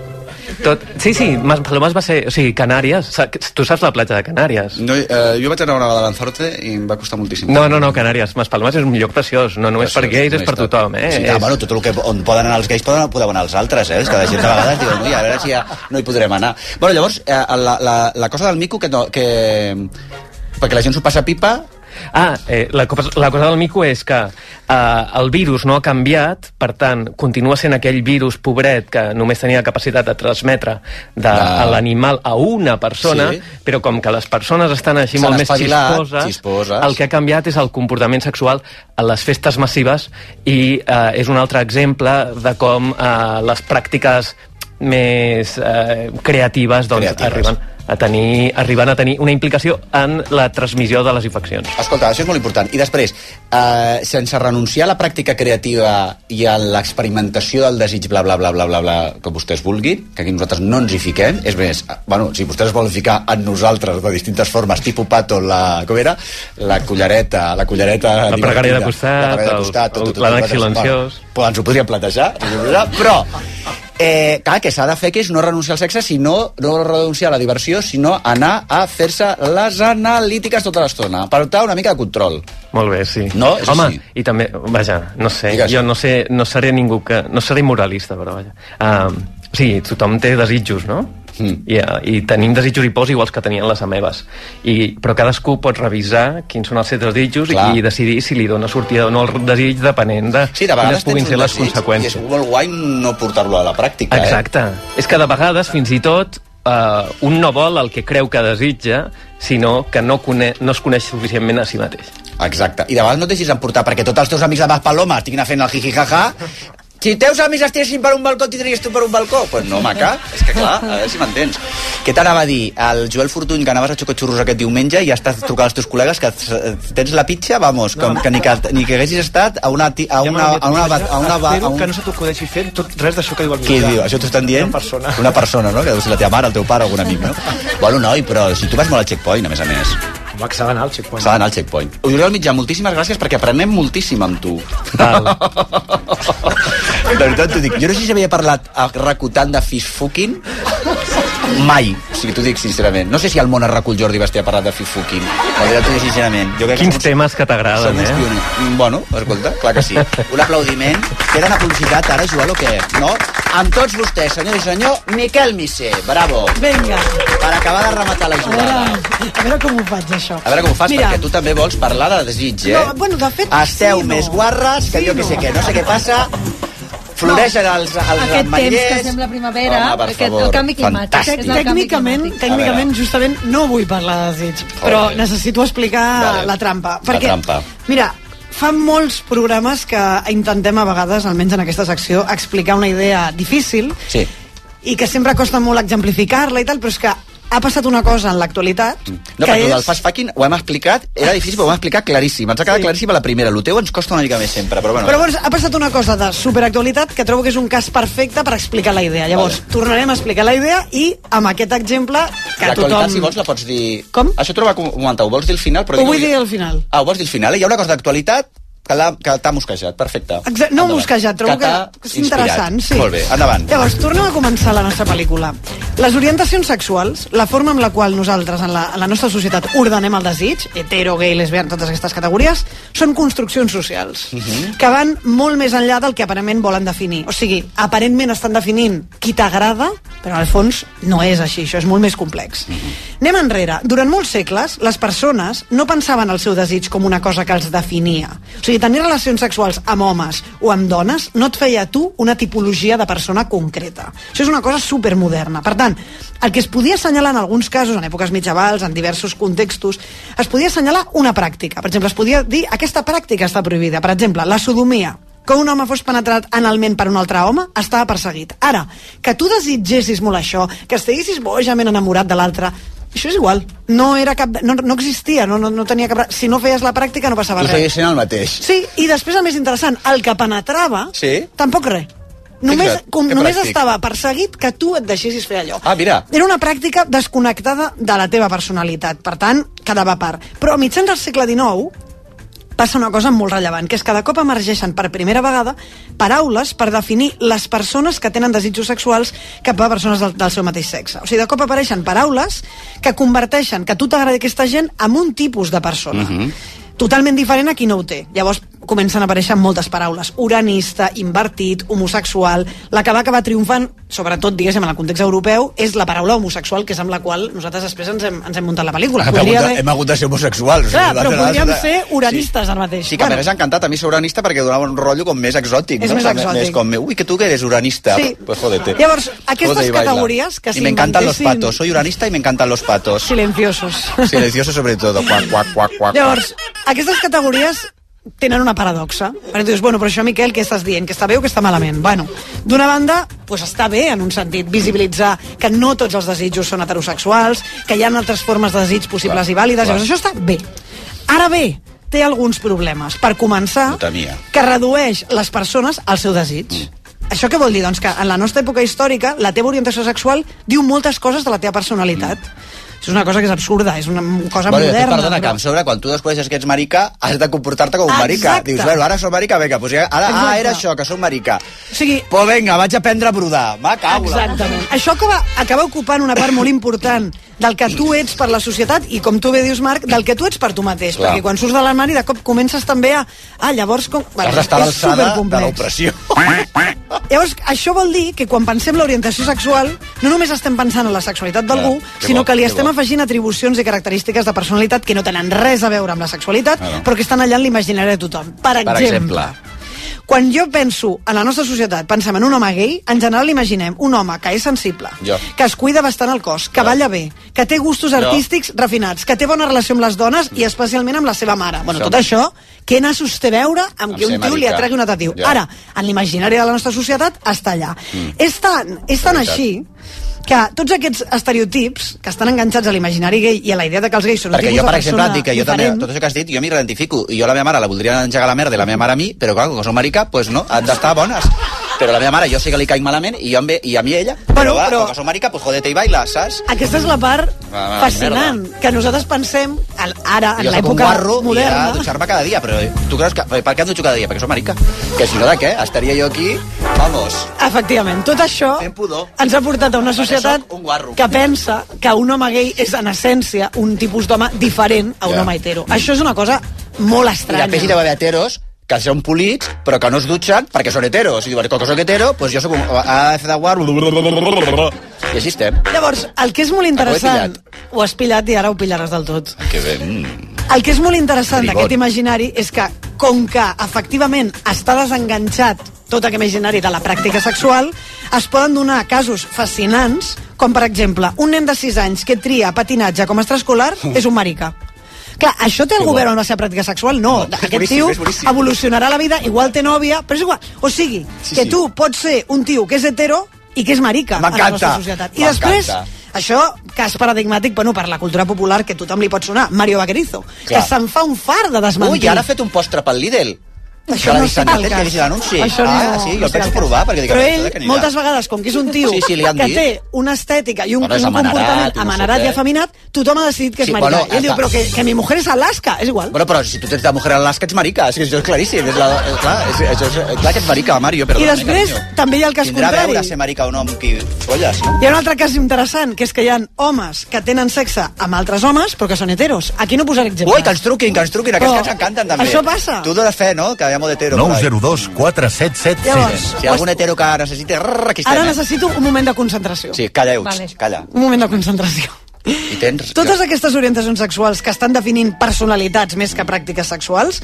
S13: Tot, sí, sí, Mas Palomas va ser o sigui, Canàries, tu saps la platja de Canàries
S3: No, eh, jo vaig anar una vegada a Lanzarote i em va costar moltíssim.
S13: no, no, no, Canàries, Mas Palomas és un lloc preciós no només per
S3: Preciós,
S13: gais, és per tothom eh?
S3: Sí,
S13: És-
S3: ah, bueno, tot el que, on poden anar els gais poden, podeu anar els altres, eh? És que la gent de vegades diuen, ui, a veure si ja no hi podrem anar. Bueno, llavors, eh, la, la, la cosa del mico que, no, que... Perquè la gent s'ho passa pipa,
S13: Ah, eh, la, cosa, la cosa del mico és que eh, el virus no ha canviat, per tant, continua sent aquell virus pobret que només tenia capacitat de transmetre de,
S3: De-
S13: l'animal a una persona,
S3: Sí.
S13: però com que les persones estan així molt més xisposes,
S3: xisposes.
S13: el que ha canviat és el comportament sexual a les festes massives i eh, és un altre exemple de com eh, les pràctiques més eh, creatives, doncs,
S3: Creatives.
S13: arriben a tenir, arribant a tenir una implicació en la transmissió de les infeccions.
S3: Escolta, això és molt important. I després, eh, sense renunciar a la pràctica creativa i a l'experimentació del desig, bla, bla, bla, bla, bla, bla, que vostès vulguin, que aquí nosaltres no ens hi fiquem, és més, eh, bueno, si vostès es volen ficar en nosaltres de distintes formes, tipus pato, la, com era? La cullereta, la cullereta...
S13: La pregària de costat,
S3: la pregària de
S13: el-
S3: costat, tot,
S13: el-
S3: tot, tot,
S13: l'ànec
S3: tot, tot,
S13: silenciós.
S3: Bueno, ens ho podríem plantejar, ens ho podríem plantejar, però Eh, clar, que s'ha de fer que és no renunciar al sexe, sinó no renunciar a la diversió, sinó anar a fer-se les analítiques tota l'estona, per optar una mica de control.
S13: Molt bé, sí.
S3: No? És
S13: Home,
S3: així.
S13: i també, vaja, no sé,
S3: Digues.
S13: jo no sé, no seré ningú que... No seré moralista, però vaja. Um, sigui, tothom té desitjos, no? Mm. I, uh, I tenim desitjos i pors iguals que tenien les amebes. I, però cadascú pot revisar quins són els seus desitjos
S3: Clar.
S13: i decidir si li dona sortida o no el desig depenent de,
S3: Sí, de
S13: quines puguin ser les conseqüències.
S3: i és molt guai no portar-lo a la pràctica.
S13: Exacte. És que de vegades, fins i tot, uh, un no vol el que creu que desitja, sinó que no, cone no es coneix suficientment a si mateix.
S3: Eh? Exacte. I de vegades no et deixis emportar perquè tots els teus amics de Mas Paloma estiguin fent el jijijaja si teus amics estiguessin per un balcó, tindries tu per un balcó? Pues no, maca. És que clar, a veure si m'entens. Què t'anava a dir? El Joel Fortuny, que anaves a xocotxurros aquest diumenge i ja estàs trucant als teus col·legues que tens la pitxa, vamos, com, que, ni que, ni que haguessis estat a una... A una, a una, a una, a una, a
S22: Espero
S3: un...
S22: que no se t'acudeixi fer tot, res d'això que diu el
S3: Qui diu? Això t'ho estan dient?
S22: Una persona.
S3: Una persona, no? Que deu ser la teva mare, el teu pare, algun amic, no? [laughs] Bueno, noi, però si tu vas molt al checkpoint, a més a més.
S22: Home, que s'ha d'anar al checkpoint.
S3: S'ha d'anar al checkpoint. Oriol Mitjà, moltíssimes gràcies perquè aprenem moltíssim amb tu. [laughs] de veritat t'ho dic. Jo no sé si havia parlat a Racutant de fish fucking mai. O sigui, t'ho dic sincerament. No sé si al món a recull Jordi Basté ha parlat de fish fucking. La veritat t'ho dic sincerament. Jo crec que
S13: Quins
S3: som-
S13: temes que t'agraden, eh?
S3: pioners. Mm, Bueno, escolta, clar que sí. [laughs] Un aplaudiment. Queden a publicitat ara, Joel, o què? No? Amb tots vostès, senyor i senyor, Miquel Missé. Bravo.
S23: Vinga.
S3: Per acabar de rematar la
S23: A
S3: jugada.
S23: veure, a veure com ho faig, això.
S3: A veure com ho fas,
S23: Mira,
S3: perquè tu també vols parlar de desig, eh?
S23: No, bueno, de fet,
S3: Esteu
S23: sí, no.
S3: més guarres que
S23: Sí,
S3: jo que sé
S23: no.
S3: què. No sé què passa. Floreixen els, els
S21: Aquest temps
S3: ametllers.
S21: que sembla primavera,
S3: Home,
S21: aquest,
S3: favor,
S21: el canvi climàtic.
S3: fantàstic.
S21: És el canvi
S23: Tècnicament,
S21: climàtic.
S23: tècnicament, justament, no vull parlar de desig, però
S3: Ok.
S23: necessito explicar
S3: Vale.
S23: la trampa.
S3: La
S23: Perquè,
S3: trampa.
S23: mira, fa molts programes que intentem a vegades, almenys en aquesta secció, explicar una idea difícil
S3: Sí.
S23: i que sempre costa molt exemplificar-la i tal, però és que ha passat una cosa en l'actualitat
S3: No,
S23: que
S3: perquè és... el fast fucking ho hem explicat, era difícil, però ho hem explicat claríssim. Ens ha quedat
S23: Sí.
S3: claríssim a la primera. El teu ens costa una mica més sempre, però bueno.
S23: Però llavors ha passat una cosa de superactualitat que trobo que és un cas perfecte per explicar la idea. Llavors,
S3: Vale.
S23: tornarem a explicar la idea i amb aquest exemple que tothom...
S3: si vols, la pots dir...
S23: Com?
S3: Això t'ho va comentar, ho vols dir al final? Però
S23: Ho vull dir al final.
S3: Ah, ho vols dir al final? Hi ha una cosa d'actualitat que l'ha- que t'ha mosquejat, perfecte.
S23: Exa no
S3: Endavant.
S23: mosquejat, trobo que, que és
S3: inspirat.
S23: interessant. Sí.
S3: Molt bé, endavant.
S23: Llavors, tornem a començar la nostra pel·lícula. Les orientacions sexuals, la forma amb la qual nosaltres en la, en la nostra societat ordenem el desig, hetero, gay, lesbian, totes aquestes categories, són construccions socials
S3: Mhm.
S23: que van molt més enllà del que aparentment volen definir. O sigui, aparentment estan definint qui t'agrada, però al fons no és així, això és molt més complex. Anem enrere. Durant molts segles, les persones no pensaven el seu desig com una cosa que els definia. O sigui, tenir relacions sexuals amb homes o amb dones no et feia a tu una tipologia de persona concreta. Això és una cosa supermoderna. Per tant, el que es podia assenyalar en alguns casos, en èpoques mitjavals, en diversos contextos, es podia assenyalar una pràctica. Per exemple, es podia dir aquesta pràctica està prohibida. Per exemple, la sodomia que un home fos penetrat analment per un altre home estava perseguit. Ara, que tu desitgessis molt això, que estiguessis bojament enamorat de l'altre, això és igual. No, era cap, no, no existia, no, no, no tenia cap... Si no feies la pràctica no passava res.
S3: segueix sent el mateix.
S23: Sí, i després el més interessant, el que penetrava,
S3: Sí?
S23: tampoc res. Només, com, només
S3: pràctic.
S23: estava perseguit que tu et deixessis fer allò.
S3: Ah, mira.
S23: Era una pràctica desconnectada de la teva personalitat, per tant, quedava a part. Però a mitjans del segle XIX passa una cosa molt rellevant, que és que cada cop emergeixen per primera vegada paraules per definir les persones que tenen desitjos sexuals cap a persones del, del seu mateix sexe. O sigui, de cop apareixen paraules que converteixen que a tu t'agrada aquesta gent en un tipus de persona.
S3: Mhm.
S23: Totalment diferent a qui no ho té. Llavors comencen a aparèixer moltes paraules. Uranista, invertit, homosexual... La que va acabar triomfant, sobretot, diguéssim, en el context europeu, és la paraula homosexual, que és amb la qual nosaltres després ens hem, ens hem muntat la pel·lícula.
S3: Hem hagut, de, hem hagut de ser homosexuals.
S23: Clar,
S3: O sigui,
S23: però podríem ser uranistes ara mateix.
S3: Sí, que bueno. m'hagués encantat a mi ser uranista perquè donava un rotllo com més exòtic.
S23: És
S3: no?
S23: més exòtic.
S3: Més com, ui, que tu que eres uranista.
S23: Sí.
S3: Pues jódete.
S23: Llavors, aquestes
S3: Jode
S23: categories que
S3: Y me encantan los
S23: s'inventessin-
S3: patos. Soy uranista y me encantan los patos.
S23: Silenciosos.
S3: Silencioso sobre todo. Cuac, cuac, cuac, cuac.
S23: Llavors, aquestes categories tenen una paradoxa. Perquè tu dius, bueno, però això, Miquel, què estàs dient? Que està bé o que està malament? Bueno, d'una banda, pues està bé, en un sentit, visibilitzar que no tots els desitjos són heterosexuals, que hi ha altres formes de desig possibles
S3: Clar,
S23: i vàlides,
S3: clar.
S23: llavors això està bé. Ara bé, té alguns problemes. Per començar, que redueix les persones al seu desig.
S3: Mm.
S23: Això què vol dir? Doncs que en la nostra època històrica la teva orientació sexual diu moltes coses de la teva personalitat. Això és una cosa que és absurda, és una cosa
S3: bueno,
S23: moderna.
S3: tu, perdona,
S23: però-
S3: que sobre, quan tu descobreixes que ets marica, has de comportar-te com un marica.
S23: Exacte.
S3: Dius, bueno, ara soc marica, vinga, doncs ja, ara, ah,
S23: Exacte.
S3: era això, que soc marica.
S23: O sigui...
S3: Pues vinga, vaig aprendre a brodar. Va, cago la-
S23: Exactament. Això acaba, acaba ocupant una part molt important del que tu ets per la societat i, com tu bé dius, Marc, del que tu ets per tu mateix.
S3: Clar.
S23: Perquè quan surts de l'armari, de cop comences també a... Ah, llavors... Com...
S3: Has d'estar a l'alçada de l'opressió. [laughs]
S23: Llavors, això vol dir que quan pensem l'orientació sexual, no només estem pensant en la sexualitat d'algú,
S3: Ah,
S23: sinó
S3: bo,
S23: que li estem. Afegint atribucions i característiques de personalitat que no tenen res a veure amb la sexualitat,
S3: Ah, no.
S23: però que estan allà en l'imaginari de tothom. Per
S3: Per
S23: exemple,
S3: exemple.
S23: quan jo penso en la nostra societat, pensem en un home gay, en general imaginem un home que és sensible,
S3: Jo.
S23: que es cuida bastant el cos, que balla bé, que té gustos
S3: Jo.
S23: artístics refinats, que té bona relació amb les dones i especialment amb la seva mare. Bueno,
S3: Això.
S23: tot això, què nassos té a veure amb
S3: Amb
S23: que un tio li atregui un?
S3: Ja.
S23: Ara, en l'imaginari de la nostra societat està allà.
S3: Mm.
S23: És tan, és tan així que tots aquests estereotips que estan enganxats a l'imaginari gay i a la idea de que els gais són
S3: Perquè jo, per exemple,
S23: persona
S3: dic que jo també,
S23: diferent,
S3: tot això que has dit, jo m'hi identifico. I jo la meva mare la voldria engegar la merda i la meva mare a mi, però clar, com que som marica, doncs no, han d'estar bones. Però la meva mare, jo sé que li caic malament, i, jo amb, i a mi ella, però,
S23: Bueno,
S3: va,
S23: però-
S3: com que som marica, doncs jodete i baila, saps?
S23: Aquesta és la part
S3: va,
S23: fascinant, que nosaltres pensem, al- ara, en
S3: jo
S23: l'època
S3: i
S23: moderna...
S3: de dutxar-me cada dia, però tu creus que... Per què em dutxo cada dia? Perquè soc marica. Que si no, de què? Estaria jo aquí, vamos,
S23: Efectivament, tot això ens ha portat a una societat
S3: un guarro.
S23: que pensa que un home gay és en essència un tipus d'home diferent a un
S3: Ja.
S23: home hetero. Això és una cosa molt
S3: I
S23: estranya.
S3: després hi deu haver heteros que són polits, però que no es dutxen perquè són heteros. I diuen, com que soc hetero, doncs jo soc un... Ha de guarro... I així estem.
S23: Llavors, el que és molt interessant... Ho has pillat i ara ho pillaràs del tot.
S3: Que bé. Mm.
S23: El que és molt interessant d'aquest imaginari és que, com que efectivament està desenganxat tot aquest imaginari de la pràctica sexual, es poden donar casos fascinants, com per exemple, un nen de 6 anys que tria patinatge com a extraescolar és un marica. Clar, això té a veure amb la seva pràctica sexual? No,
S3: és
S23: aquest
S3: boníssim,
S23: tio evolucionarà la vida, igual té nòvia, però és igual. O sigui,
S3: Sí,
S23: que
S3: sí.
S23: tu pots ser un tio que és hetero i que és marica a la nostra societat. I després, això, cas paradigmàtic, bueno, per la cultura popular, que tothom li pot sonar, Mario Vaquerizo,
S3: Clar.
S23: que se'n fa un far de desmentir.
S3: Ui, ara ha fet un postre pel Lidl.
S23: Això no sé
S3: en
S23: el
S3: Twitter,
S23: cas.
S3: l'anunci.
S23: Això no-
S3: ah, sí, jo el penso provar, perquè dic,
S23: Però
S3: "Això de
S23: ell,
S3: què anirà?"
S23: moltes vegades, com que és un tio
S3: Sí, sí,
S23: que té una estètica i un,
S3: Bueno, és
S23: un comportament amanerat i afeminat, tothom ha decidit que és
S3: Sí,
S23: marica.
S3: bueno,
S23: I ell diu, però que, que mi mujer és Alaska, és igual.
S3: Bueno, però si tu tens de mujer a l'Alaska ets marica, és que això és claríssim. És la, és, clar, és, això és, clar que ets marica, Mario, però...
S23: I després també hi ha el cas
S3: Tindrà a
S23: contrari.
S3: veure ser marica o no amb qui folles?
S23: Hi ha un altre cas interessant, que és que hi ha homes que tenen sexe amb altres homes, però que són heteros. Aquí no posaré exemples.
S3: Ui, que ens truquin, que ens truquin, aquests que ens encanten també.
S23: això passa.
S3: Tu dones fe, no?, que ha molt hetero. por ahí.
S11: 902 477
S23: Llavors,
S3: Si hi ha algun hetero que necessiti... Rrr, aquí estem,
S23: Ara
S3: eh?
S23: necessito un moment de concentració.
S3: Sí, calla, Ux,
S23: Vale.
S3: calla.
S23: Un moment de concentració.
S3: I tens...
S23: Totes aquestes orientacions sexuals que estan definint personalitats més que pràctiques sexuals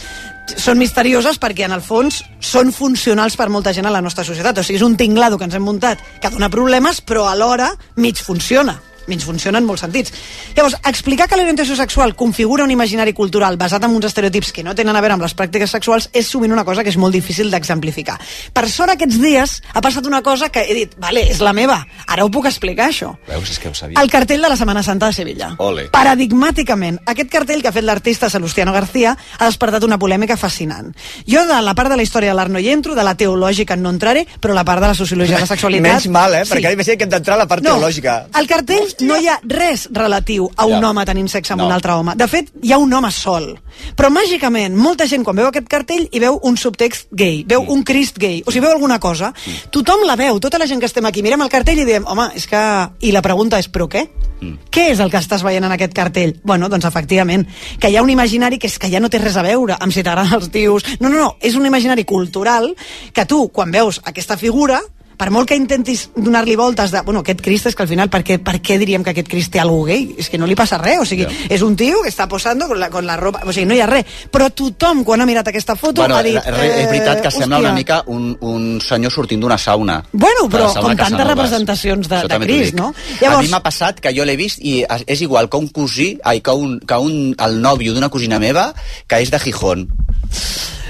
S23: són misterioses perquè, en el fons, són funcionals per molta gent a la nostra societat. O sigui, és un tinglado que ens hem muntat que dona problemes, però alhora mig funciona mig funciona en molts sentits. Llavors, explicar que l'orientació sexual configura un imaginari cultural basat en uns estereotips que no tenen a veure amb les pràctiques sexuals és sovint una cosa que és molt difícil d'exemplificar. Per sort, aquests dies ha passat una cosa que he dit, vale, és la meva, ara ho puc explicar, això.
S3: Veus, és que ho sabia.
S23: El cartell de la Setmana Santa de Sevilla.
S3: Ole.
S23: Paradigmàticament, aquest cartell que ha fet l'artista Salustiano García ha despertat una polèmica fascinant. Jo de la part de la història de l'art no hi entro, de la teològica no entraré, però la part de la sociologia de la [laughs] sexualitat...
S3: Menys mal, eh? Perquè sí. que hem d'entrar a la part
S23: No,
S3: teològica.
S23: al cartell no hi ha res relatiu a un
S3: Ja.
S23: home tenint sexe amb
S3: No.
S23: un altre home. De fet, hi ha un home sol. Però màgicament, molta gent quan veu aquest cartell hi veu un subtext gay, veu
S3: Mm.
S23: un Crist gay, o sigui, veu alguna cosa. Tothom la veu, tota la gent que estem aquí, mirem el cartell i diem, home, és que... I la pregunta és, però què?
S3: Mm.
S23: Què és el que estàs veient en aquest cartell? Bueno, doncs efectivament, que hi ha un imaginari que és que ja no té res a veure amb si t'agraden els tios. No, no, no, és un imaginari cultural que tu, quan veus aquesta figura, per molt que intentis donar-li voltes de, bueno, aquest Crist és que al final, per què, per què diríem que aquest Crist té algú gay? És que no li passa res, o sigui,
S3: Ja.
S23: és un tio que està posando con la, con la ropa, o sigui, no hi ha res. Però tothom, quan ha mirat aquesta foto,
S3: Bueno,
S23: ha dit...
S3: eh, és veritat que sembla
S23: hòstia,
S3: una mica un, un senyor sortint d'una sauna.
S23: Bueno, però
S3: sauna
S23: com tantes representacions de, de Crist, no?
S3: A mi m'ha passat que jo l'he vist i és igual que un cosí, ai, que, un, que un, el nòvio d'una cosina meva que és de Gijón.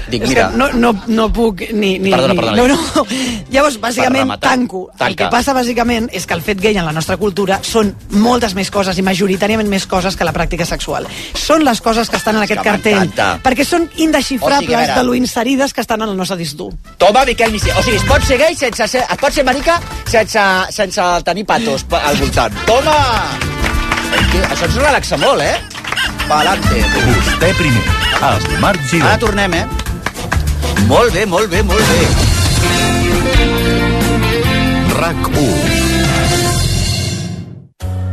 S3: Dic,
S23: És
S3: mira,
S23: que no, no, no puc ni... ni
S3: Perdona,
S23: ni-
S3: perdona.
S23: No, no. [laughs] Llavors, bàsicament,
S3: rematar.
S23: tanco. El
S3: Tanca.
S23: que passa, bàsicament, és que el fet gay en la nostra cultura són moltes més coses i majoritàriament més coses que la pràctica sexual. Són les coses que estan en aquest
S3: que
S23: cartell. Perquè són indexifrables
S3: O sigui, veure.
S23: de lo inserides que estan en el nostre disc dur.
S3: Toma, Miquel Missé. O sigui, es pot ser gay sense ser... Es pot ser marica sense, sense tenir patos pa- al voltant. Toma! Que, això ens relaxa molt, eh? Valante.
S11: Vostè primer, amb Marc Giró.
S3: Ara tornem, eh? Molt bé, molt bé, molt bé.
S11: RAC 1.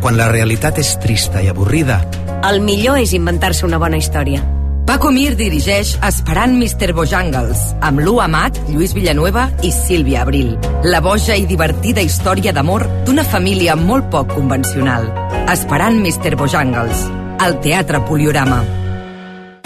S24: Quan la realitat és trista i avorrida,
S14: El millor és inventar-se una bona història. Paco Mir dirigeix Esperant Mr. Bojangles, amb Lu Amat, Lluís Villanueva i Sílvia Abril. La boja i divertida història d'amor d'una família molt poc convencional. Esperant Mr. Bojangles, al Teatre Poliorama.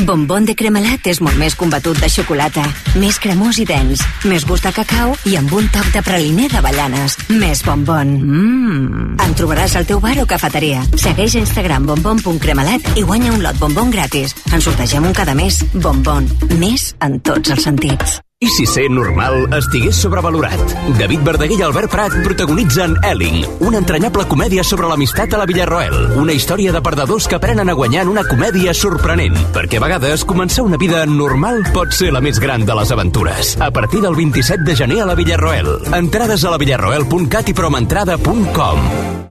S14: Bombón de cremelat és molt més combatut de xocolata, més cremós i dens, més gust de cacau i amb un toc de praliner d'avellanes. Més bombón. Mmm. En trobaràs al teu bar o cafeteria. Segueix a Instagram bombon.cremelat i guanya un lot bombón gratis. En sortegem un cada mes. Bombón. Més en tots els sentits.
S25: I si ser normal estigués sobrevalorat? David Verdaguer i Albert Prat protagonitzen Elling, una entranyable comèdia sobre l'amistat a la Villarroel. Una història de perdedors que aprenen a guanyar en una comèdia sorprenent. Perquè a vegades començar una vida normal pot ser la més gran de les aventures. A partir del 27 de gener a la Villarroel. Entrades a la villarroel.cat i promentrada.com.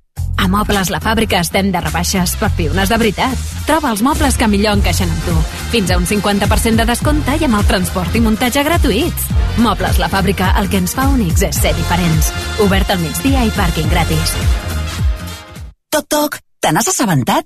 S26: A Mobles La Fàbrica estem de rebaixes per piones de veritat. Troba els mobles que millor encaixen amb tu. Fins a un 50% de descompte i amb el transport i muntatge gratuïts. Mobles La Fàbrica, el que ens fa únics és ser diferents. Obert al migdia i pàrquing gratis.
S4: Toc, toc, te n'has assabentat?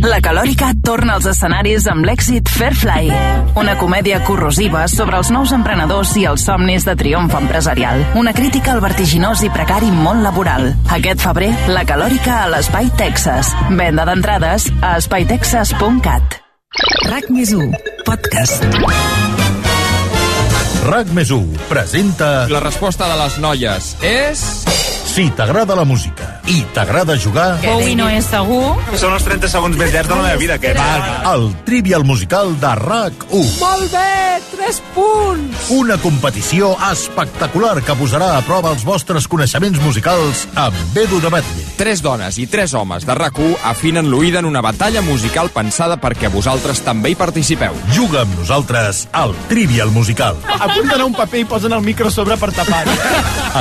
S17: La Calòrica torna als escenaris amb l'èxit Fairfly, una comèdia corrosiva sobre els nous emprenedors i els somnis de triomf empresarial. Una crítica al vertiginós i precari món laboral. Aquest febrer, La Calòrica a l'Espai Texas. Venda d'entrades a espaitexas.cat.
S4: RAC més 1, podcast.
S11: RAC més 1 presenta...
S27: La resposta de les noies és...
S11: Si t'agrada la música i t'agrada jugar...
S17: Bowie no és segur.
S28: Són els 30 segons més llargs de la meva vida, que mal.
S11: El Trivial Musical de RAC1.
S21: Molt bé, 3 punts!
S11: Una competició espectacular que posarà a prova els vostres coneixements musicals amb Edu de Batlle.
S27: Tres dones i tres homes de rac afinen l'oïda en una batalla musical pensada perquè vosaltres també hi participeu.
S11: Juga amb nosaltres al Trivial Musical.
S29: Apunten a un paper i posen el micro a sobre per tapar.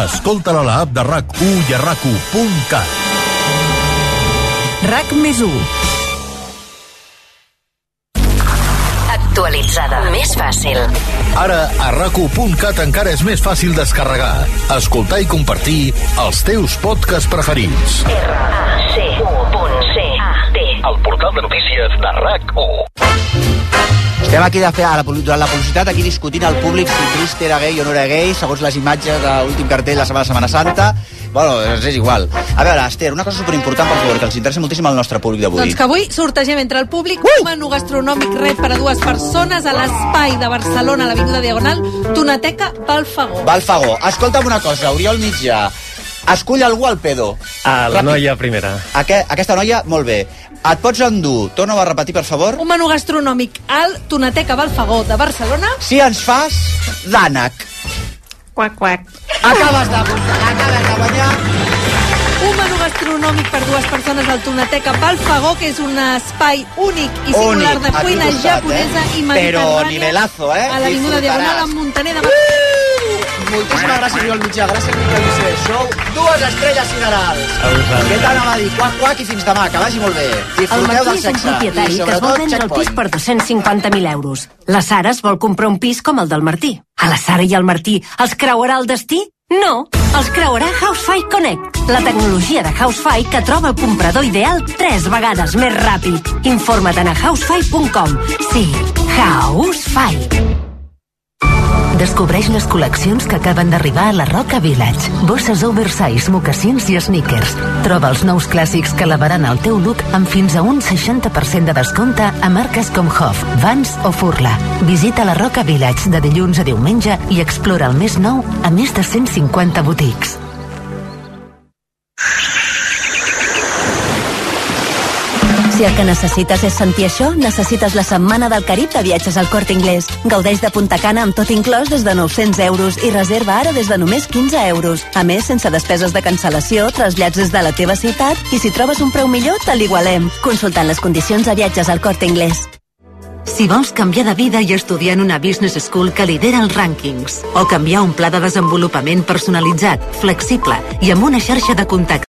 S11: Escolta-la a l'app de RAC1 i a rac1.cat.
S4: RAC més 1.
S17: Actualitzada. Més fàcil.
S11: Ara, a rac1.cat encara és més fàcil descarregar, escoltar i compartir els teus podcasts preferits.
S17: El
S11: portal de notícies de RAC1.
S3: Estem aquí de fer, a la, durant la publicitat aquí discutint al públic si Crist era gay o no era gay, segons les imatges de l'últim cartell la setmana, setmana Santa. Bueno, és, és igual. A veure, Esther, una cosa superimportant, per favor, que els interessa moltíssim al nostre públic d'avui.
S21: Doncs que avui sortegem entre el públic un menú gastronòmic ret per a dues persones a l'espai de Barcelona, a l'Avinguda Diagonal, Tonateca Balfagó.
S3: Balfagó, escolta'm una cosa, Oriol Mitjà. Escull algú al pedo.
S13: A la
S3: Ràpid.
S13: noia primera.
S3: Aqu aquesta noia, molt bé. Et pots endur, torna-ho a repetir, per favor?
S21: Un menú gastronòmic al Tonateca Balfagó de Barcelona.
S3: Si ens fas d'ànec.
S21: quac, quac.
S3: Acabes de, acabes de guanyar
S21: Un menú gastronòmic per dues persones al Tonateca Balfagó, que és un espai únic i singular
S3: Únic,
S21: de cuina
S3: costat,
S21: japonesa
S3: eh?
S21: i
S3: Però
S21: mediterrània.
S3: nivelazo, eh?
S21: A l'Avinguda. Diagonal amb Montaner de Mar...
S3: Moltíssimes gràcies, Oriol Mitjà. Gràcies, Miquel Vicé. Sou dues estrelles siderals. Què t'anava a dir? Quac, quac i fins demà. Que vagi molt bé.
S4: El
S3: Disfruteu
S4: Martí
S3: del
S4: és un
S3: sexe.
S4: propietari que es vol vendre el pis per 250.000 euros. La Sara es vol comprar un pis com el del Martí. A la Sara i al Martí els creuarà el destí? No, els creuarà Housefy Connect, la tecnologia de Housefy que troba el comprador ideal tres vegades més ràpid. Informa't a housefy.com. Sí, Housefy.
S19: Descobreix les col·leccions que acaben d'arribar a la Roca Village. Bosses oversize, mocassins i sneakers. Troba els nous clàssics que elevaran el teu look amb fins a un 60% de descompte a marques com Hoff, Vans o Furla. Visita la Roca Village de dilluns a diumenge i explora el més nou a més de 150 botics.
S4: Si el que necessites és sentir això, necessites la Setmana del Carib de Viatges al Corte Inglés. Gaudeix de Punta Cana amb tot inclòs des de 900 euros i reserva ara des de només 15 euros. A més, sense despeses de cancel·lació, trasllats des de la teva ciutat i si trobes un preu millor, te l'igualem. Consultant les condicions a Viatges al Corte Inglés.
S19: Si vols canviar de vida i estudiar en una business school que lidera els rànquings, o canviar un pla de desenvolupament personalitzat, flexible i amb una xarxa de contactes